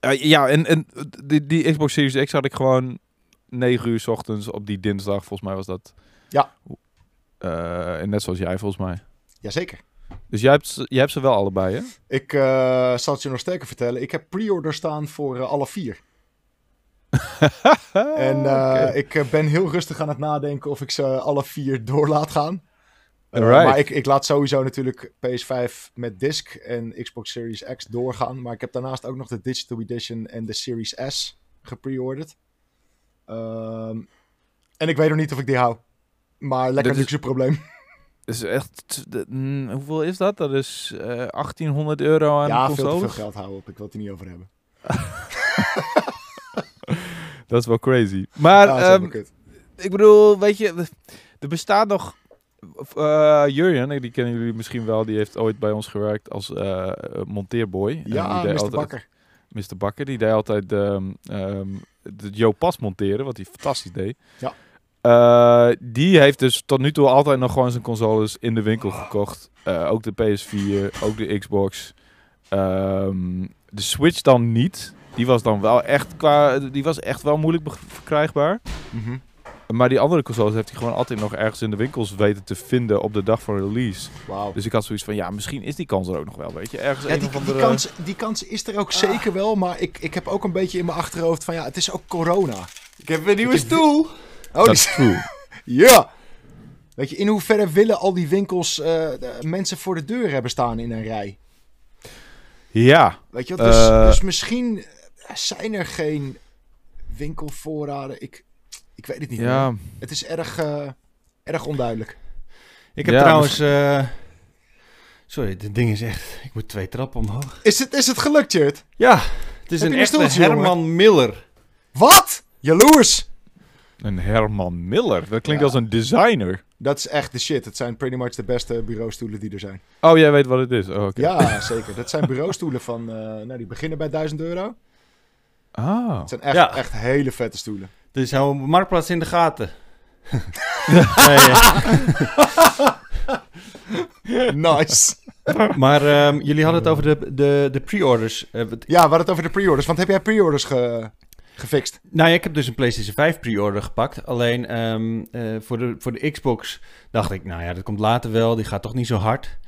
eh, ja, en, en die, die Xbox Series X had ik gewoon 9 uur 's ochtends op die dinsdag, volgens mij was dat. Ja. Eh, en net zoals jij, volgens mij. Jazeker. Dus jij hebt, ze- jij hebt ze wel allebei, hè? Ik eh, zal het je nog sterker vertellen. Ik heb pre-order staan voor eh, alle vier. En ik ben heel rustig aan het nadenken of ik ze alle vier door laat gaan. Eh. Maar ik, ik laat sowieso natuurlijk PS5 met disc en Xbox Series X doorgaan. Maar ik heb daarnaast ook nog de Digital Edition en de Series S gepreorderd. Ehm, en ik weet nog niet of ik die hou. Maar lekker is- luxe probleem. Is echt... de- mm, hoeveel is dat? Dat is eh 1800 euro aan ja, veel te veel geld houden op. Ik wil het er niet over hebben. Dat is wel crazy. Maar Ja, ehm, ik bedoel, weet je, er bestaat nog. Jurjen, die kennen jullie misschien wel, die heeft ooit bij ons gewerkt als eh, monteerboy. Die Ja, deed Mr. altijd- Bakker. Mr. Bakker, die deed altijd ehm ehm de Joe Pas monteren, wat hij fantastisch deed. Ja. Eh, die heeft dus tot nu toe altijd nog gewoon zijn consoles in de winkel gekocht. Ook de PS4, ook de Xbox. Ehm, de Switch dan niet. Die was dan wel echt qua, die was echt wel moeilijk verkrijgbaar. Mhm. Maar die andere consoles heeft hij gewoon altijd nog ergens in de winkels weten te vinden op de dag van release. Wauw. Dus ik had zoiets van, ja, misschien is die kans er ook nog wel, weet je. Ergens Ja, die, die, andere... kans, die kans is er ook zeker wel, maar ik, ik heb ook een beetje in mijn achterhoofd van ja, het is ook corona. Ik heb een nieuwe stoel. Oh, die, true. ja! Weet je, in hoeverre willen al die winkels eh, de mensen voor de deur hebben staan in een rij? Ja, Weet je, dus, Eh. dus misschien zijn er geen winkelvoorraden. Ik, ik weet het niet. ja. Het is erg, eh, erg onduidelijk. Ik heb Ja, trouwens... eh, sorry, dit ding is echt... Ik moet twee trappen omhoog. Is het, is het gelukt, Jurt? Ja, het is Heb een echte stoeltje, Herman Miller. Wat? Jaloers! Een Herman Miller. Dat klinkt Ja. als een designer. Dat is echt de shit. Het zijn pretty much de beste bureaustoelen die er zijn. Oh, jij weet wat het is. Oh, oké. Ja, zeker. Dat zijn bureaustoelen van, eh, nou, die beginnen bij 1000 euro. Ah. Het zijn echt, Ja. echt hele vette stoelen. Dus hou Marktplaats in de gaten. nee, Nice. maar ehm, jullie hadden het over de, de, de pre-orders. Eh, wat- Ja, we hadden het over de pre-orders. Want heb jij pre-orders ge gefixt? nou ja, ik heb dus een PlayStation 5 pre-order gepakt. Alleen ehm, eh, voor, de, voor de Xbox dacht ik, nou ja, dat komt later wel. Die gaat toch niet zo hard.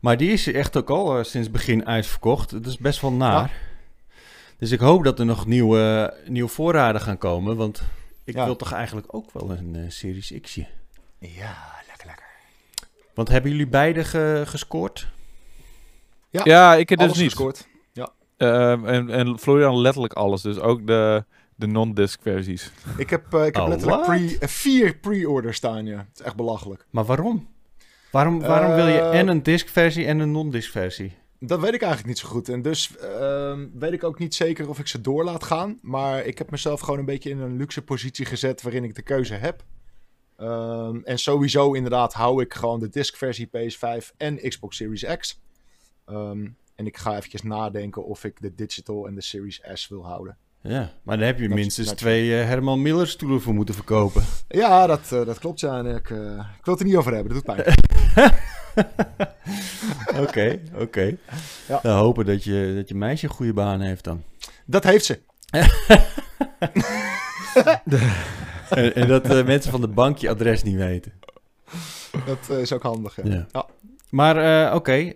Maar die is echt ook al eh, sinds begin uitverkocht. Dat is best wel naar. Dus ik hoop dat er nog nieuwe, nieuwe voorraden gaan komen. Want ik Ja. wil toch eigenlijk ook wel een eh, Series X'je. Ja, lekker, lekker. Want hebben jullie beide ge- gescoord? Ja, ik heb dus Alles niet. gescoord. Ehm, en, en Florian letterlijk alles. Dus ook de, de non-disc versies. Ik heb, eh, ik heb Oh, letterlijk pre, eh, vier pre-orders staan, ja. Het is echt belachelijk. Maar waarom? Waarom, waarom wil je en een disc versie en een non-disc versie? Dat weet ik eigenlijk niet zo goed. En dus ehm, weet ik ook niet zeker of ik ze door laat gaan. Maar ik heb mezelf gewoon een beetje in een luxe positie gezet waarin ik de keuze heb. Ehm, en sowieso inderdaad hou ik gewoon de disc-versie PS5 en Xbox Series X. Ehm, en ik ga eventjes nadenken of ik de digital en de Series S wil houden. Ja, maar daar heb je minstens twee eh, Herman Miller stoelen voor moeten verkopen. Ja, dat, eh, dat klopt. Ja. En ik, eh, ik wil het er niet over hebben. Dat doet pijn. Oké, oké. Ja. Nou, hopen dat je, dat je meisje een goede baan heeft dan. Dat heeft ze. en, en dat eh, mensen van de bank je adres niet weten. Dat eh, is ook handig. Ja. Ja. Ja. Maar eh, oké, eh,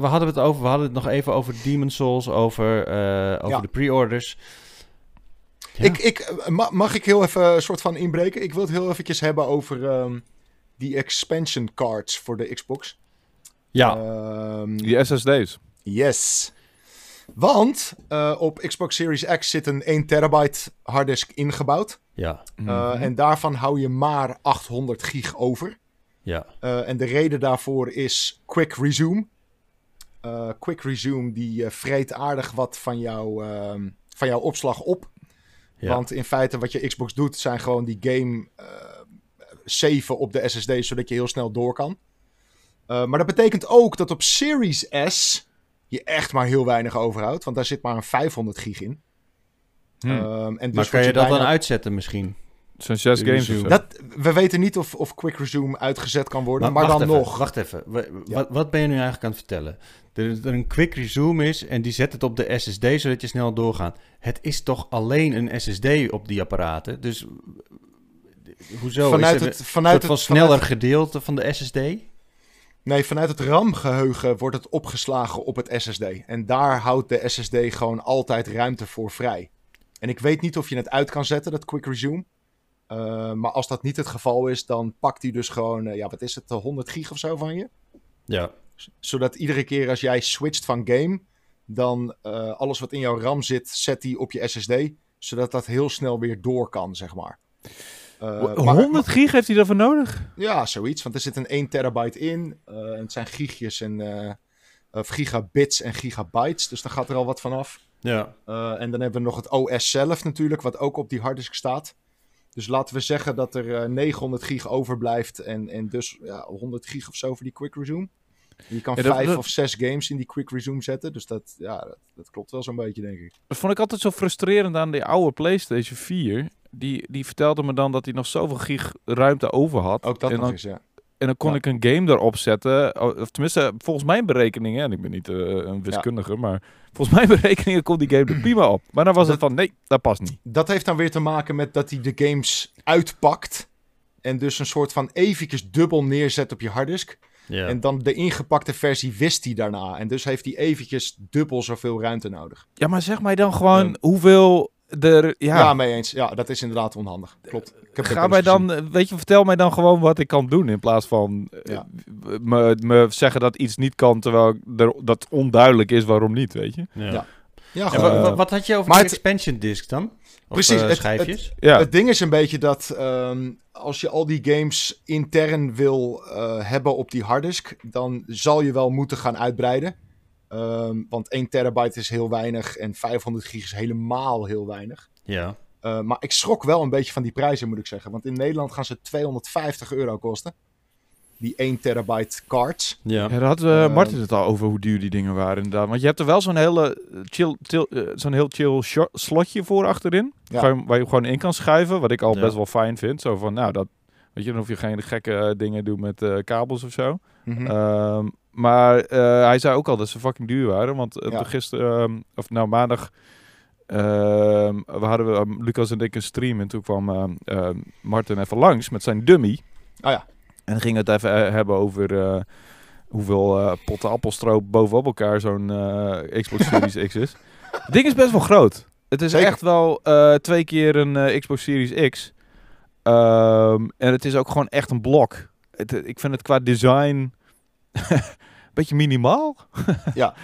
we hadden het over, we hadden het nog even over Demon Souls, over, eh, over Ja. de pre-orders. Ja. Ik, ik, ma- mag ik heel even een soort van inbreken? Ik wil het heel eventjes hebben over ehm, die expansion cards voor de Xbox. ja, Ehm, Die SSD's. Yes. Want eh, op Xbox Series X zit een 1 terabyte harddisk ingebouwd. ja, Eh, Mhm. En daarvan hou je maar 800 gig over. ja, Eh, en de reden daarvoor is Quick Resume. Eh, quick Resume die eh, vreet aardig wat van, jou, ehm, van jouw opslag op. ja. Want in feite wat je Xbox doet zijn gewoon die game eh saven op de SSD zodat je heel snel door kan. Eh, maar dat betekent ook dat op Series S je echt maar heel weinig overhoudt. Want daar zit maar een 500 gig in. Hm. Ehm, en dus maar kan je dat bijna- dan uitzetten misschien? Zes de games of resume. zo. Dat, we weten niet of, of Quick Resume uitgezet kan worden, maar, wacht dan even, nog. Wacht even, Ja. wat, wat ben je nu eigenlijk aan het vertellen? Er is er een quick resume is en die zet het op de SSD zodat je snel doorgaat. Het is toch alleen een SSD op die apparaten? Dus hoezo? vanuit is het, een vanuit het, van sneller vanuit- gedeelte van de SSD? nee, vanuit het RAM-geheugen wordt het opgeslagen op het SSD. En daar houdt de SSD gewoon altijd ruimte voor vrij. En ik weet niet of je het uit kan zetten, dat Quick Resume. Eh, maar als dat niet het geval is, dan pakt hij dus gewoon, eh, ja, wat is het, eh, 100 gig of zo van je? Ja, Zodat iedere keer als jij switcht van game, dan eh, alles wat in jouw RAM zit, zet hij op je SSD. Zodat dat heel snel weer door kan, zeg maar. Eh, maar- 100 gig heeft hij daarvoor nodig? Ja, zoiets. Want er zit een 1 terabyte in. eh, en het zijn gigjes en eh, of gigabits en gigabytes. Dus daar gaat er al wat van af. ja. Eh, en dan hebben we nog het OS zelf natuurlijk, wat ook op die harddisk staat. Dus laten we zeggen dat er eh, 900 gig overblijft. En, en dus ja, 100 gig of zo voor die Quick Resume. Je kan Ja, dat- vijf dat- of zes games in die Quick Resume zetten. Dus dat, ja, dat, dat klopt wel zo'n beetje, denk ik. Dat vond ik altijd zo frustrerend aan die oude PlayStation 4. Die, die vertelde me dan dat hij nog zoveel gig ruimte over had. Ook dat en nog dan, eens, ja. En dan kon Ja. ik een game erop zetten. o- Of tenminste, volgens mijn berekeningen. En ik ben niet eh, een wiskundige. Maar volgens mijn berekeningen kon die game er prima op. Maar dan was het van, nee, dat past niet. Dat heeft dan weer te maken met dat hij de games uitpakt. En dus een soort van eventjes dubbel neerzet op je harddisk. Ja. En dan de ingepakte versie wist hij daarna. En dus heeft hij eventjes dubbel zoveel ruimte nodig. Ja, maar zeg mij dan gewoon hoeveel er... Ja, Ja, mee eens. Ja, dat is inderdaad onhandig. Klopt. Ik heb ga mij gezien. dan... Weet je, vertel mij dan gewoon wat ik kan doen. In plaats van eh, Ja. me, me zeggen dat iets niet kan. Terwijl er, dat onduidelijk is waarom niet, weet je. ja. Ja. Ja, En gewoon. wa- Eh, wa- wat had je over maar de expansion disc dan? Of, Precies, eh, het-? Ja, Het ding is een beetje dat ehm, als je al die games intern wil eh, hebben op die harddisk, dan zal je wel moeten gaan uitbreiden. Ehm, want 1 terabyte is heel weinig en 500 gig is helemaal heel weinig. ja. Eh, maar ik schrok wel een beetje van die prijzen, moet ik zeggen. Want in Nederland gaan ze 250 euro kosten. Die 1 terabyte cards. Ja. Ja, daar had eh, Eh, Martin het al over hoe duur die dingen waren inderdaad. Want je hebt er wel zo'n hele eh, chill, chill, eh, zo'n heel chill slotje voor achterin. Ja. Waar, je, waar je gewoon in kan schuiven. Wat ik al Ja. best wel fijn vind. Zo van, nou, dat, weet je, dan hoef je geen gekke eh, dingen doet met eh, kabels of zo. Mhm. Ehm, maar eh, hij zei ook al dat ze fucking duur waren. Want uh, Ja. gisteren, ehm, of nou maandag, ehm, we hadden we, ehm, Lucas en ik een stream. En toen kwam ehm, ehm, Martin even langs met zijn dummy. Oh ja. En dan ging het even eh, hebben over eh, hoeveel eh, potten appelstroop bovenop elkaar zo'n eh, Xbox Series X is. Het ding is best wel groot. Het is Zeker. echt wel eh, twee keer een eh, Xbox Series X. Ehm, en het is ook gewoon echt een blok. Het, ik vind het qua design een beetje minimaal. Ja.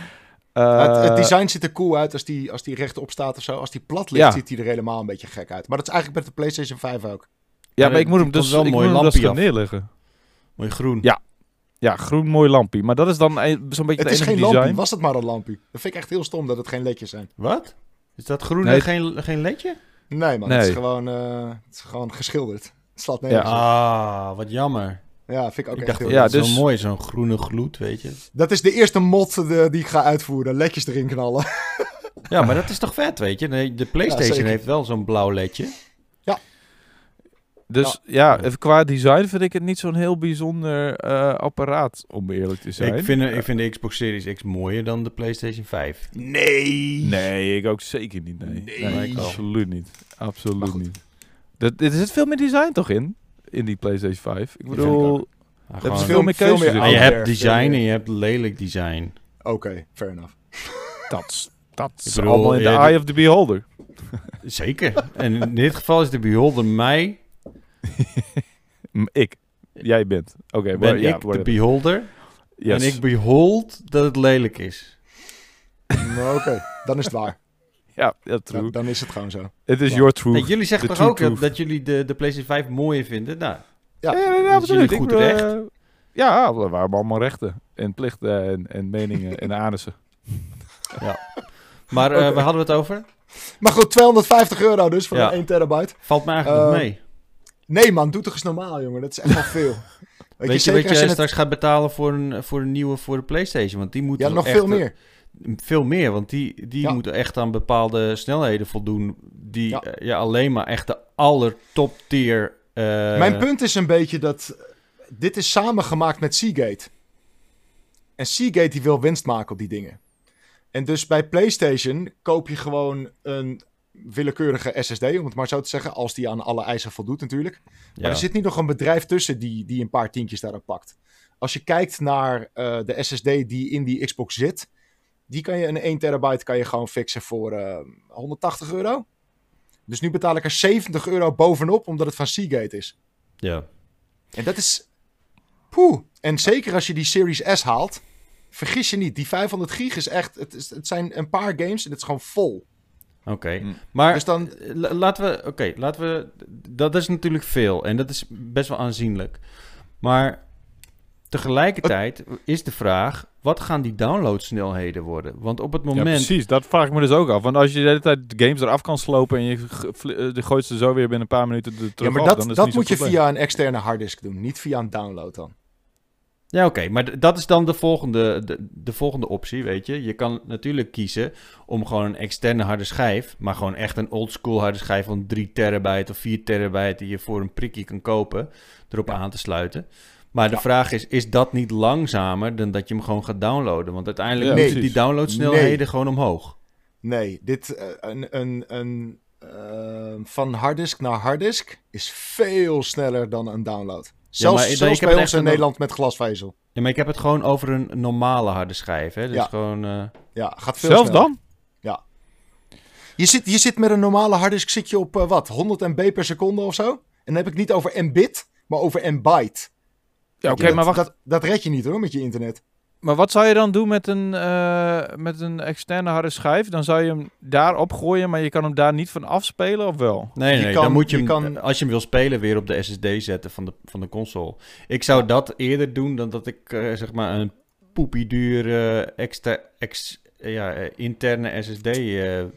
Eh, het, het design ziet er cool uit als die, als die rechtop staat of zo. Als die plat ligt, Ja. ziet hij er helemaal een beetje gek uit. Maar dat is eigenlijk met de PlayStation 5 ook. ja, maar maar ik moet hem dus wel moet mooi hem dus lampje gaan af. neerleggen. Mooi groen. Ja. Ja, groen mooi lampje. Maar dat is dan een- zo'n beetje Het is enige geen design. lampje, was het maar een lampje. Dat vind ik echt heel stom dat het geen ledjes zijn. Wat? Is dat groen Nee, en geen, geen ledje? Nee man, Nee. Het, is gewoon, eh, het is gewoon geschilderd. Het slaat nergens op. Ah, wat jammer. Ja, vind ik ook ik echt dacht, heel ja, ja, dus- zo mooi, zo'n groene gloed, weet je. Dat is de eerste mod eh, die ik ga uitvoeren. Ledjes erin knallen. Ja, maar dat is toch vet, weet je. De, de PlayStation heeft wel zo'n blauw ledje. Dus ja, even qua design vind ik het niet zo'n heel bijzonder eh, apparaat, om eerlijk te zijn. Ik vind, ik vind de Xbox Series X mooier dan de PlayStation 5. Nee. Nee, ik ook zeker niet. Nee, Nee. Nee, absoluut niet. Absoluut niet. Dat, er zit veel meer design toch in? In die PlayStation 5. Ik bedoel, hebben ze gewoon- veel meer keuzes meer. Ah, je hebt design en je hebt lelijk design. Oké, fair enough. dat, dat is allemaal in de je- eye of the beholder. Zeker. en in dit geval is de beholder mij. Ik. Jij bent. Oké, Ben maar ja, ik de whatever. beholder. Yes. En ik behold dat het lelijk is. Maar Oké, dan is het waar. Ja, ja, true. Dan, dan is het gewoon zo. Het is Ja. your truth. Nee, jullie zeggen toch ook dat, dat jullie de, de PlayStation 5 mooier vinden? Nou, Ja, ja, ja, jullie absoluut. goed Ik, eh, ja, we hebben allemaal rechten. En plichten en, en meningen en anussen. maar eh Oké. waar hadden we het over? Maar goed, 250 euro dus voor Ja. een 1 terabyte. Valt me eigenlijk nog Eh, mee. Nee man, doe toch eens normaal jongen. Dat is echt wel veel. Weet, Weet je als je het- straks gaat betalen voor een, voor een nieuwe voor de PlayStation? Want die moet Ja, nog echt, veel eh, meer. Veel meer, want die, die Ja. moeten echt aan bepaalde snelheden voldoen. Die Ja. ja, alleen maar echt de aller top tier. eh, Mijn punt is een beetje dat eh, dit is samengemaakt met Seagate. En Seagate die wil winst maken op die dingen. En dus bij PlayStation koop je gewoon een willekeurige SSD, om het maar zo te zeggen, als die aan alle eisen voldoet natuurlijk. Maar ja. er zit niet nog een bedrijf tussen die, die een paar tientjes daarop pakt. Als je kijkt naar eh, de SSD die in die Xbox zit, die kan je een 1 terabyte kan je gewoon fixen voor eh, 180 euro. Dus nu betaal ik er 70 euro bovenop, omdat het van Seagate is. ja. En dat is. Poeh. En zeker als je die Series S haalt. Vergis je niet, die 500 gig is echt. Het, is, het zijn een paar games en het is gewoon vol. Oké. Hm. Maar Dus dan. la- laten we, oké, laten we, dat is natuurlijk veel en dat is best wel aanzienlijk. Maar tegelijkertijd is de vraag, wat gaan die downloadsnelheden worden? Want op het Ja, moment, precies. Dat vraag ik me dus ook af. Want als je de hele tijd games eraf kan slopen en je eh, gooit ze zo weer binnen een paar minuten er terug Ja, maar dat, dan is dat niet moet je probleem. via een externe harddisk doen, niet via een download dan. Ja oké, maar dat is dan de volgende, de, de volgende optie, weet je. Je kan natuurlijk kiezen om gewoon een externe harde schijf, maar gewoon echt een oldschool harde schijf van 3 terabyte of 4 terabyte die je voor een prikje kan kopen, erop aan te sluiten. Maar de Ja. vraag is, is dat niet langzamer dan dat je hem gewoon gaat downloaden? Want uiteindelijk Ja, moeten die downloadsnelheden Nee. gewoon omhoog. Nee, dit. eh, een, een, een, eh, van harddisk naar harddisk is veel sneller dan een download. Zelfs, maar ik- ik zelfs heb bij ons in een- Nederland met glasvezel. Ja, maar ik heb het gewoon over een normale harde schijf. Hè? Dus Ja. gewoon... eh, Ja, gaat veel Zelfs sneller. dan? Je zit, je zit met een normale harddisk zit je op eh, wat? 100 MB per seconde of zo? En dan heb ik niet over MBit, maar over MByte. Ja, oké, maar wacht. Dat, dat red je niet hoor, met je internet. Maar wat zou je dan doen met een, eh, met een externe harde schijf? Dan zou je hem daarop gooien, maar je kan hem daar niet van afspelen, of wel? Nee, Je nee, kan- dan moet je, je hem, kan- als je hem wil spelen, weer op de SSD zetten van de, van de console. Ik zou dat eerder doen dan dat ik eh, zeg maar een poepiedure extra, ex, ja, eh, interne SSD eh aan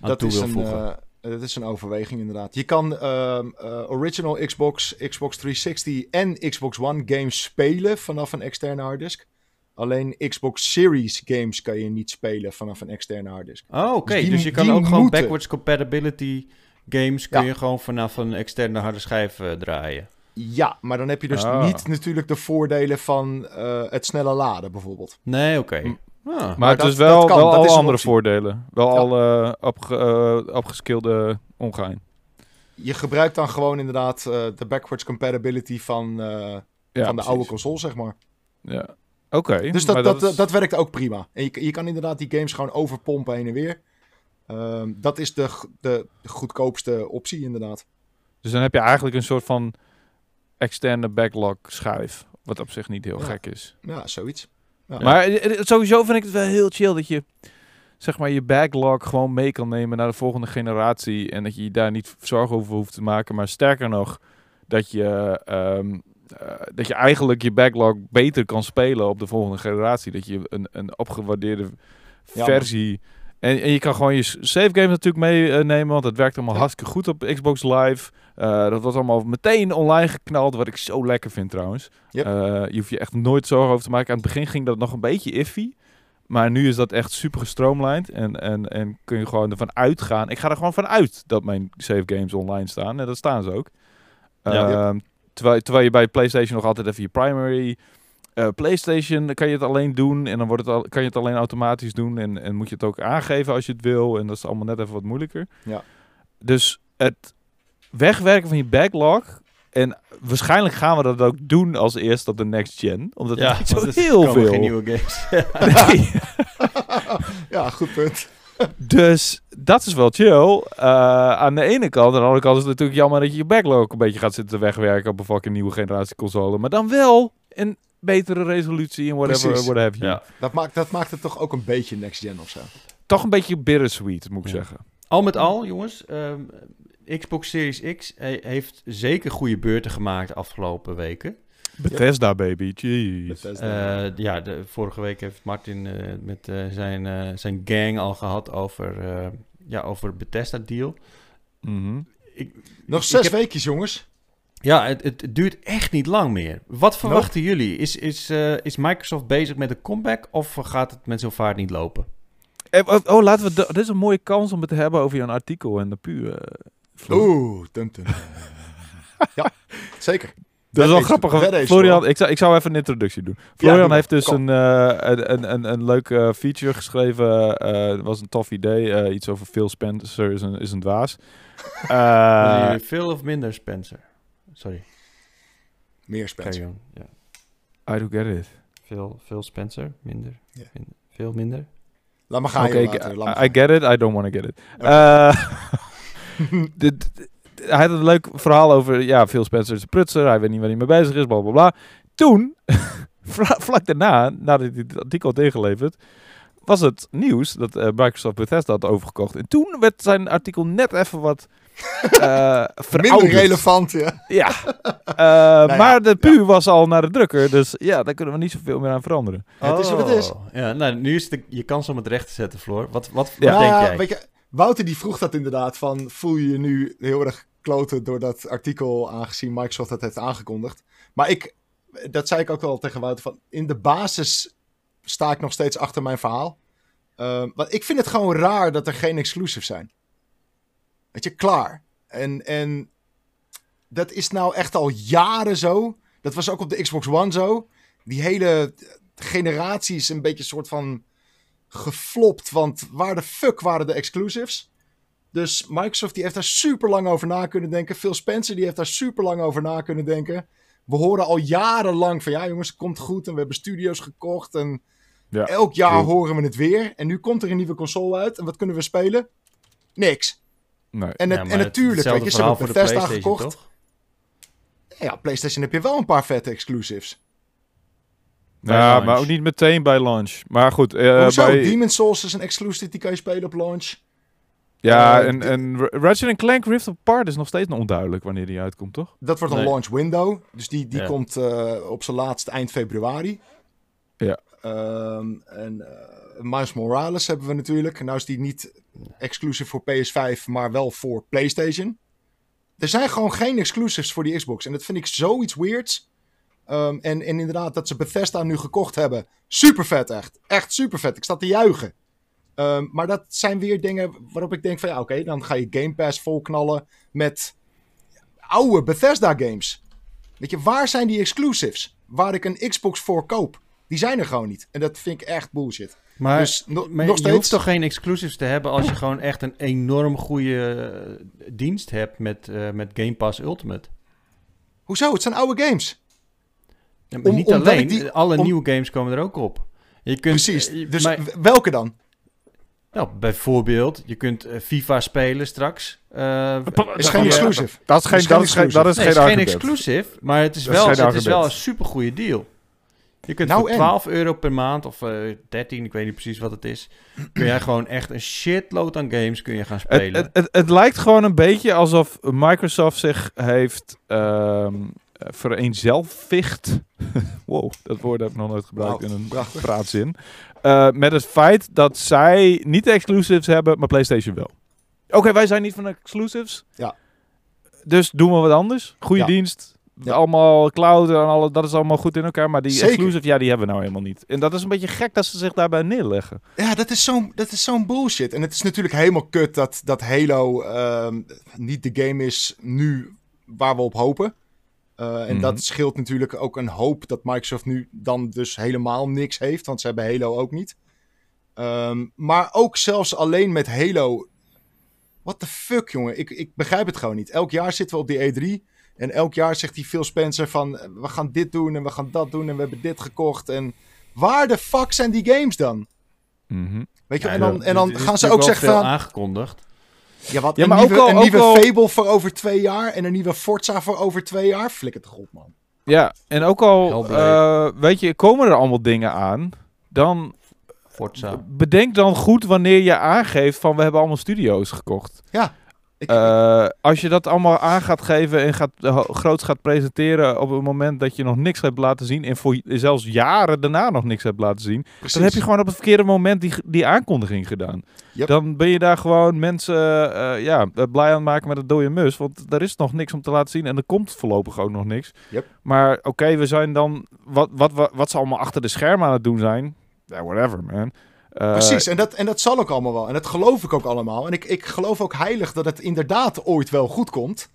Dat toe is, wil een, voegen. eh, dat is een overweging inderdaad. Je kan ehm, eh, original Xbox, Xbox 360 en Xbox One games spelen vanaf een externe harddisk. Alleen Xbox Series games kan je niet spelen vanaf een externe harddisk. oh, oké. dus Dus, je kan ook gewoon backwards compatibility games kun Ja. je gewoon vanaf een externe harde schijf eh, draaien. Ja, maar dan heb je dus Ah. niet natuurlijk de voordelen van eh, het snelle laden bijvoorbeeld. Nee, oké. Hm. Ah. Maar, het dat- is wel, dat kan, wel dat al is een andere optie. voordelen. Wel Ja. al eh opge, opgeskilde ongein. Je gebruikt dan gewoon inderdaad eh, de backwards compatibility van, eh, Ja, van de precies. oude console, zeg maar. Ja. Oké. Dus dat, dat, is- dat, werkt ook prima. En je, je kan inderdaad die games gewoon overpompen heen en weer. Ehm, dat is de, de, de goedkoopste optie, inderdaad. Dus dan heb je eigenlijk een soort van externe backlog schijf. Wat op zich niet heel Ja. gek is. Ja, zoiets. Ja. Maar eh, eh, sowieso vind ik het wel heel chill dat je zeg maar je backlog gewoon mee kan nemen naar de volgende generatie. En dat je je daar niet zorgen over hoeft te maken. Maar sterker nog, dat je, ehm, eh, dat je eigenlijk je backlog beter kan spelen op de volgende generatie. Dat je een, een opgewaardeerde Ja, versie. En, en je kan gewoon je save games natuurlijk meenemen, want het werkt allemaal Ja. hartstikke goed op Xbox Live. Eh, dat was allemaal meteen online geknald, wat ik zo lekker vind trouwens. Yep. Eh, je hoeft je echt nooit zorgen over te maken. Aan het begin ging dat nog een beetje iffy. Maar nu is dat echt super gestroomlijnd. En, en, en kun je gewoon ervan uitgaan. Ik ga er gewoon van uit dat mijn save games online staan. En dat staan ze ook. Ja. Ehm, terwijl, terwijl je bij PlayStation nog altijd even je primary. eh, PlayStation kan je het alleen doen. En dan wordt het al, kan je het alleen automatisch doen. En, en moet je het ook aangeven als je het wil. En dat is allemaal net even wat moeilijker. Ja. Dus het wegwerken van je backlog. En waarschijnlijk gaan we dat ook doen als eerst op de next gen. Omdat er niet zo heel veel. geen nieuwe games. Nee. ja, goed punt. Dus dat is wel chill. Eh, aan de ene kant. Aan de andere kant is het natuurlijk jammer dat je je backlog een beetje gaat zitten wegwerken op een fucking nieuwe generatie console. Maar dan wel een betere resolutie en whatever, Precies. what have you. Ja. Dat maakt, dat maakt het toch ook een beetje next gen of zo. Toch een beetje bittersweet, moet ik Ja. zeggen. Al met al, jongens, ehm, Xbox Series X he- heeft zeker goede beurten gemaakt de afgelopen weken. Bethesda, baby. Jeez. Bethesda. Eh, ja, de, vorige week heeft Martin eh, met eh, zijn, eh, zijn gang al gehad over, eh ja, over het Bethesda-deal. Mhm. Nog ik zes heb- weekjes, jongens. Ja, het, het duurt echt niet lang meer. Wat verwachten jullie? Is, is, eh, is Microsoft bezig met een comeback of gaat het met zo'n vaart niet lopen? Eh, oh, oh, laten we. de- dit is een mooie kans om het te hebben over jouw artikel en de puur. Oeh, tum tum. ja, zeker. Dat is wel grappig. Florian, ik zou, ik zou even een introductie doen. Florian heeft dus een, eh, een, een, een, een leuk eh, feature geschreven. Eh, Het was een tof idee. eh, iets over Phil Spencer is een, is een dwaas. Eh, jullie veel of minder Spencer? Sorry, Meer Spencer. on. I don't get it. Veel, veel Spencer, minder, veel minder. Laat me gaan, later. Me I, gaan. I get it. I don't want to get it. Eh, dit- hij had een leuk verhaal over... Ja, Phil Spencer is een prutser. Hij weet niet waar hij mee bezig is. Bla, bla, bla. Toen, vla- vlak daarna, nadat hij dit artikel had ingeleverd... was het nieuws dat eh, Microsoft Bethesda had overgekocht. En toen werd zijn artikel net even wat eh Minder relevant, ja. Ja. Eh, ja, maar de pu was al naar de drukker. Dus ja, daar kunnen we niet zoveel meer aan veranderen. Het is wat het is. Oh, Ja, nou, nu is het de- je kans om het recht te zetten, Floor. Wat, wat, Ja. wat denk Nou, jij? Weet je, Wouter die vroeg dat inderdaad van, voel je je nu heel erg kloten door dat artikel, aangezien Microsoft dat heeft aangekondigd. Maar ik, dat zei ik ook al tegen Wouter, van in de basis sta ik nog steeds achter mijn verhaal. Ehm, want ik vind het gewoon raar dat er geen exclusives zijn. Weet je, klaar. En, en dat is nou echt al jaren zo. Dat was ook op de Xbox One zo. Die hele generatie is een beetje soort van geflopt. Want waar de fuck waren de exclusives? Dus Microsoft die heeft daar super lang over na kunnen denken. Phil Spencer die heeft daar super lang over na kunnen denken. We horen al jarenlang van ja jongens, het komt goed. En we hebben studio's gekocht. En Ja, elk jaar true. horen we het weer. En nu komt er een nieuwe console uit. En wat kunnen we spelen? Niks. Nee. En, het, Ja, maar en natuurlijk, weet je, ze hebben Bethesda gekocht. toch? Ja, PlayStation heb je wel een paar vette exclusives. Bij Ja, launch. maar ook niet meteen bij launch. Maar goed, eh, Hoezo? bij, Demon's Souls is een exclusive, die kan je spelen op launch. Ja, eh, en, en Ra- Ratchet Clank Rift Apart is nog steeds onduidelijk wanneer die uitkomt, toch? Dat wordt een Nee. launch window. Dus die, die Ja. komt eh, op zijn laatst eind februari. Ja. Ehm, en eh Miles Morales hebben we natuurlijk. Nou is die niet exclusive voor PS5, maar wel voor PlayStation. Er zijn gewoon geen exclusives voor die Xbox. En dat vind ik zoiets weirds. Ehm, en, en inderdaad, dat ze Bethesda nu gekocht hebben. Super vet, echt. Echt super vet. Ik sta te juichen. Ehm, maar dat zijn weer dingen waarop ik denk van ja, oké, dan ga je Game Pass volknallen met oude Bethesda games. Weet je, waar zijn die exclusives? Waar ik een Xbox voor koop. Die zijn er gewoon niet. En dat vind ik echt bullshit. Maar, dus no- maar nog je steeds. hoeft toch geen exclusives te hebben als je gewoon echt een enorm goede eh, dienst hebt met, eh, met Game Pass Ultimate. Hoezo? Het zijn oude games. Ja, maar Om- niet alleen, die- alle om- nieuwe games komen er ook op. Je kunt, Precies. eh, Dus maar- welke dan? Nou, bijvoorbeeld, je kunt eh, FIFA spelen straks. Eh, Is eh, geen eh, exclusive. Dat is geen, is dat is geen, dat is Nee, geen het is geen argument. exclusive, maar het is, Dat is wel, geen het is wel een supergoeie deal. Je kunt Nou voor en? 12 euro per maand of eh 13, ik weet niet precies wat het is, kun jij gewoon echt een shitload aan games kun je gaan spelen. het, het, het lijkt gewoon een beetje alsof Microsoft zich heeft ehm vereenzelvigd. wow, dat woord heb ik nog nooit gebruikt in een prachtig. praatzin. Eh, met het feit dat zij niet de exclusives hebben, maar PlayStation wel. Oké, wij zijn niet van de exclusives. Ja. Dus doen we wat anders. Goede Ja. dienst. Ja. Allemaal cloud en alle, dat is allemaal goed in elkaar. Maar die Zeker. exclusive, ja, die hebben we nou helemaal niet. En dat is een beetje gek dat ze zich daarbij neerleggen. Ja, dat is zo'n dat is zo'n bullshit. En het is natuurlijk helemaal kut dat, dat Halo ehm, niet de game is nu waar we op hopen. Eh, en Mhm. dat scheelt natuurlijk ook een hoop dat Microsoft nu dan dus helemaal niks heeft. Want ze hebben Halo ook niet. Ehm, maar ook zelfs alleen met Halo. What the fuck, jongen? Ik, ik begrijp het gewoon niet. Elk jaar zitten we op die E3. En elk jaar zegt die Phil Spencer van... eh, We gaan dit doen en we gaan dat doen en we hebben dit gekocht. En waar de fuck zijn die games dan? Mhm. Weet je, Ja, en dan, en dan gaan ze ook zeggen van... aangekondigd. Ja, wat, Ja, een maar nieuwe, ook al- een ook nieuwe al- Fable voor over twee jaar en een nieuwe Forza voor over twee jaar. Flikker het goed, man. Ja, en ook al, eh, weet je, komen er allemaal dingen aan, dan Forza. bedenk dan goed wanneer je aangeeft van we hebben allemaal studio's gekocht. Ik, Eh, als je dat allemaal aan gaat geven en gaat, uh, groots gaat presenteren op het moment dat je nog niks hebt laten zien en voor zelfs jaren daarna nog niks hebt laten zien, precies. dan heb je gewoon op het verkeerde moment die, die aankondiging gedaan. Yep. Dan ben je daar gewoon mensen eh, ja, eh, blij aan het maken met een dode mus. Want er is nog niks om te laten zien en er komt voorlopig ook nog niks. Yep. Maar oké, we zijn dan... Wat, wat, wat, wat ze allemaal achter de schermen aan het doen zijn... Yeah, whatever, man. Eh, Precies, en dat, en dat zal ook allemaal wel. En dat geloof ik ook allemaal. En ik, ik geloof ook heilig dat het inderdaad ooit wel goed komt.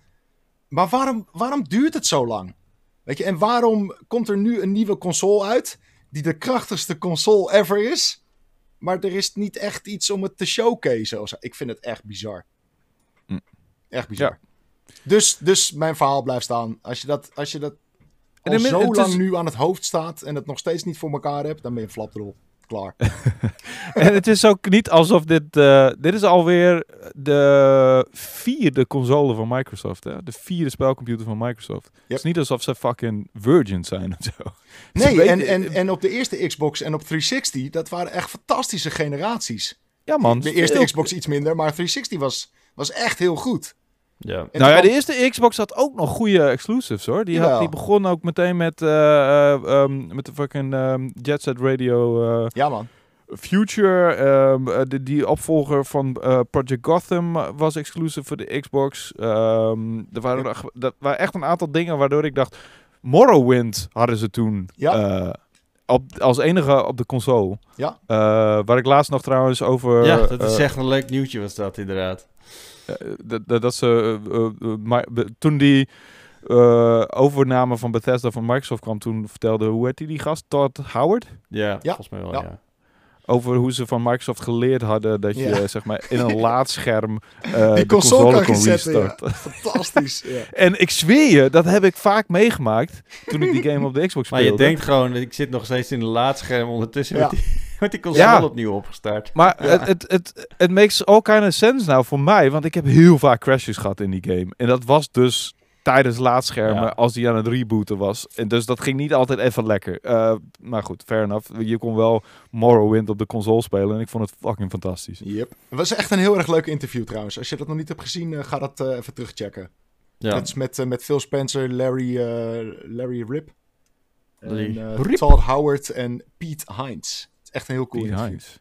Maar waarom, waarom duurt het zo lang? Weet je, en waarom komt er nu een nieuwe console uit... die de krachtigste console ever is... maar er is niet echt iets om het te showcase. Ik vind het echt bizar. Hm. Echt bizar. Dus, dus mijn verhaal blijft staan. Als je dat, als je dat al zo lang nu aan het hoofd staat... en het nog steeds niet voor elkaar hebt... dan ben je een flapdrol. Klaar. en het is ook niet alsof dit... eh, dit is alweer de vierde console van Microsoft, hè? De vierde spelcomputer van Microsoft. Het is niet alsof ze fucking virgin zijn of zo. Nee, en, en, en op de eerste Xbox en op 360, dat waren echt fantastische generaties. Ja, man. De eerste Xbox iets minder, maar 360 was, was echt heel goed. Ja. En nou ja, de eerste Xbox had ook nog goede exclusives hoor. Die, had, die begon ook meteen met, eh, eh, ehm, met de fucking ehm, Jet Set Radio eh, Ja, man. Future. ehm, eh, de, die opvolger van eh, Project Gotham was exclusive voor de Xbox. Ehm, er waren, Ja. dat waren echt een aantal dingen waardoor ik dacht... Morrowind hadden ze toen Ja. eh, op, als enige op de console. Ja. Eh, waar ik laatst nog trouwens over... ja, dat is echt een leuk nieuwtje was dat inderdaad. Eh, dat, dat, dat ze eh, eh, maar toen die eh, overname van Bethesda van Microsoft kwam, toen vertelde hoe heet die, die gast, Todd Howard, Ja, Ja, volgens mij wel, ja. ja. over hoe ze van Microsoft geleerd hadden dat je Ja. zeg maar in een laadscherm eh Die de console console kan restarten. Fantastisch. ja. En ik zweer je, dat heb ik vaak meegemaakt toen ik die game op de Xbox Maar speelde. je denkt gewoon, ik zit nog steeds in de laadscherm ondertussen Ja. met, die, met die console Ja. opnieuw opgestart. Maar het, het, het, het makes all kind of sense nou voor mij, want ik heb heel vaak crashes gehad in die game. En dat was dus tijdens laadschermen Ja. als die aan het rebooten was. En dus dat ging niet altijd even lekker. Eh, maar goed, fair enough. Je kon wel Morrowind op de console spelen en ik vond het fucking fantastisch. Yep. Het was echt een heel erg leuk interview trouwens. Als je dat nog niet hebt gezien, eh, ga dat eh, even terugchecken. Ja. Dat is met, met Phil Spencer, Larry, eh, Larry Rip. En, Rip. Todd Howard en Pete Hines. Is echt een heel cool Pien interview. Hines.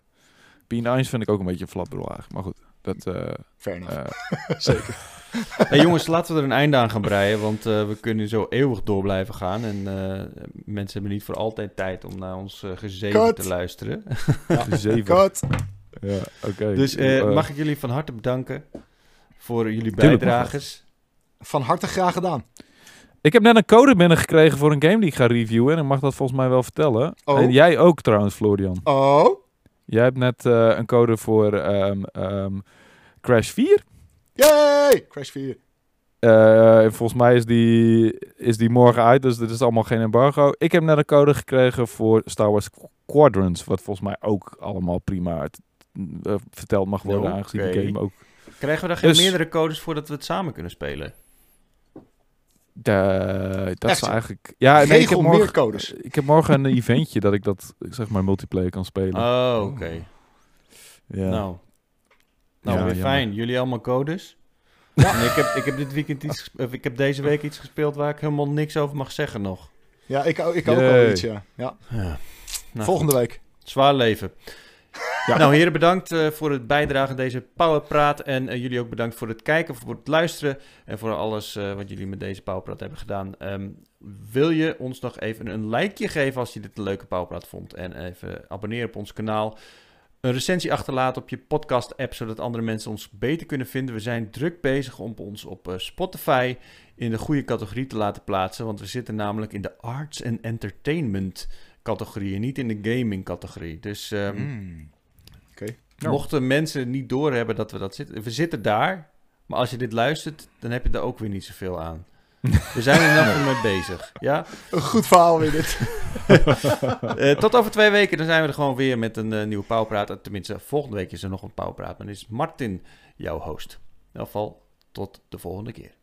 Pien Hines vind ik ook een beetje een flapdrol eigenlijk. Maar goed, dat... eh, Fair enough. eh, Zeker. Hey, jongens, laten we er een einde aan gaan breien, want eh, we kunnen zo eeuwig door blijven gaan. En eh, mensen hebben niet voor altijd tijd om naar ons uh, gezeven Cut. te luisteren. Ja, oké. Dus mag ik jullie van harte bedanken voor jullie bijdrages. Van harte graag gedaan. Ik heb net een code binnengekregen voor een game die ik ga reviewen. En ik mag dat volgens mij wel vertellen. Oh. En jij ook trouwens, Florian. Oh. Jij hebt net eh, een code voor ehm, ehm, Crash 4. Yay! Crash 4. Eh, en volgens mij is die, is die morgen uit, dus dit is allemaal geen embargo. Ik heb net een code gekregen voor Star Wars Quadrants, wat volgens mij ook allemaal prima uit eh, verteld mag worden, aangezien de game ook... Krijgen we daar geen Dus- meerdere codes voordat we het samen kunnen spelen? De, dat Echt zo? eigenlijk... Ja, nee, ik heb, morgen, meer codes. ik heb morgen een eventje dat ik dat, zeg maar, multiplayer kan spelen. Oh, oké. ja. Nou, nou Ja, weer jammer. fijn. Jullie allemaal codes? En ik, heb, ik heb dit weekend iets, of ik heb deze week iets gespeeld waar ik helemaal niks over mag zeggen nog. Ja, ik, ik ook al iets, ja. ja. Ja. Nou, Volgende week. Zwaar leven. Nou, heren, bedankt eh, voor het bijdragen aan deze Powerpraat. En eh, jullie ook bedankt voor het kijken, voor het luisteren en voor alles eh, wat jullie met deze Powerpraat hebben gedaan. Ehm, wil je ons nog even een likeje geven als je dit een leuke Powerpraat vond? En even abonneren op ons kanaal. Een recensie achterlaten op je podcast-app, zodat andere mensen ons beter kunnen vinden. We zijn druk bezig om ons op Spotify in de goede categorie te laten plaatsen. Want we zitten namelijk in de arts en entertainment categorie en niet in de gaming categorie. Dus ehm, Mm. Nou. mochten mensen niet doorhebben dat we dat zitten... We zitten daar, maar als je dit luistert, dan heb je daar ook weer niet zoveel aan. We zijn er nog mee bezig. Ja? Een goed verhaal weer dit. Eh, tot over twee weken, dan zijn we er gewoon weer met een eh, nieuwe Pauwpraat. Eh, Tenminste, volgende week is er nog een Pauwpraat. Maar dan is Martin jouw host. In ieder geval, tot de volgende keer.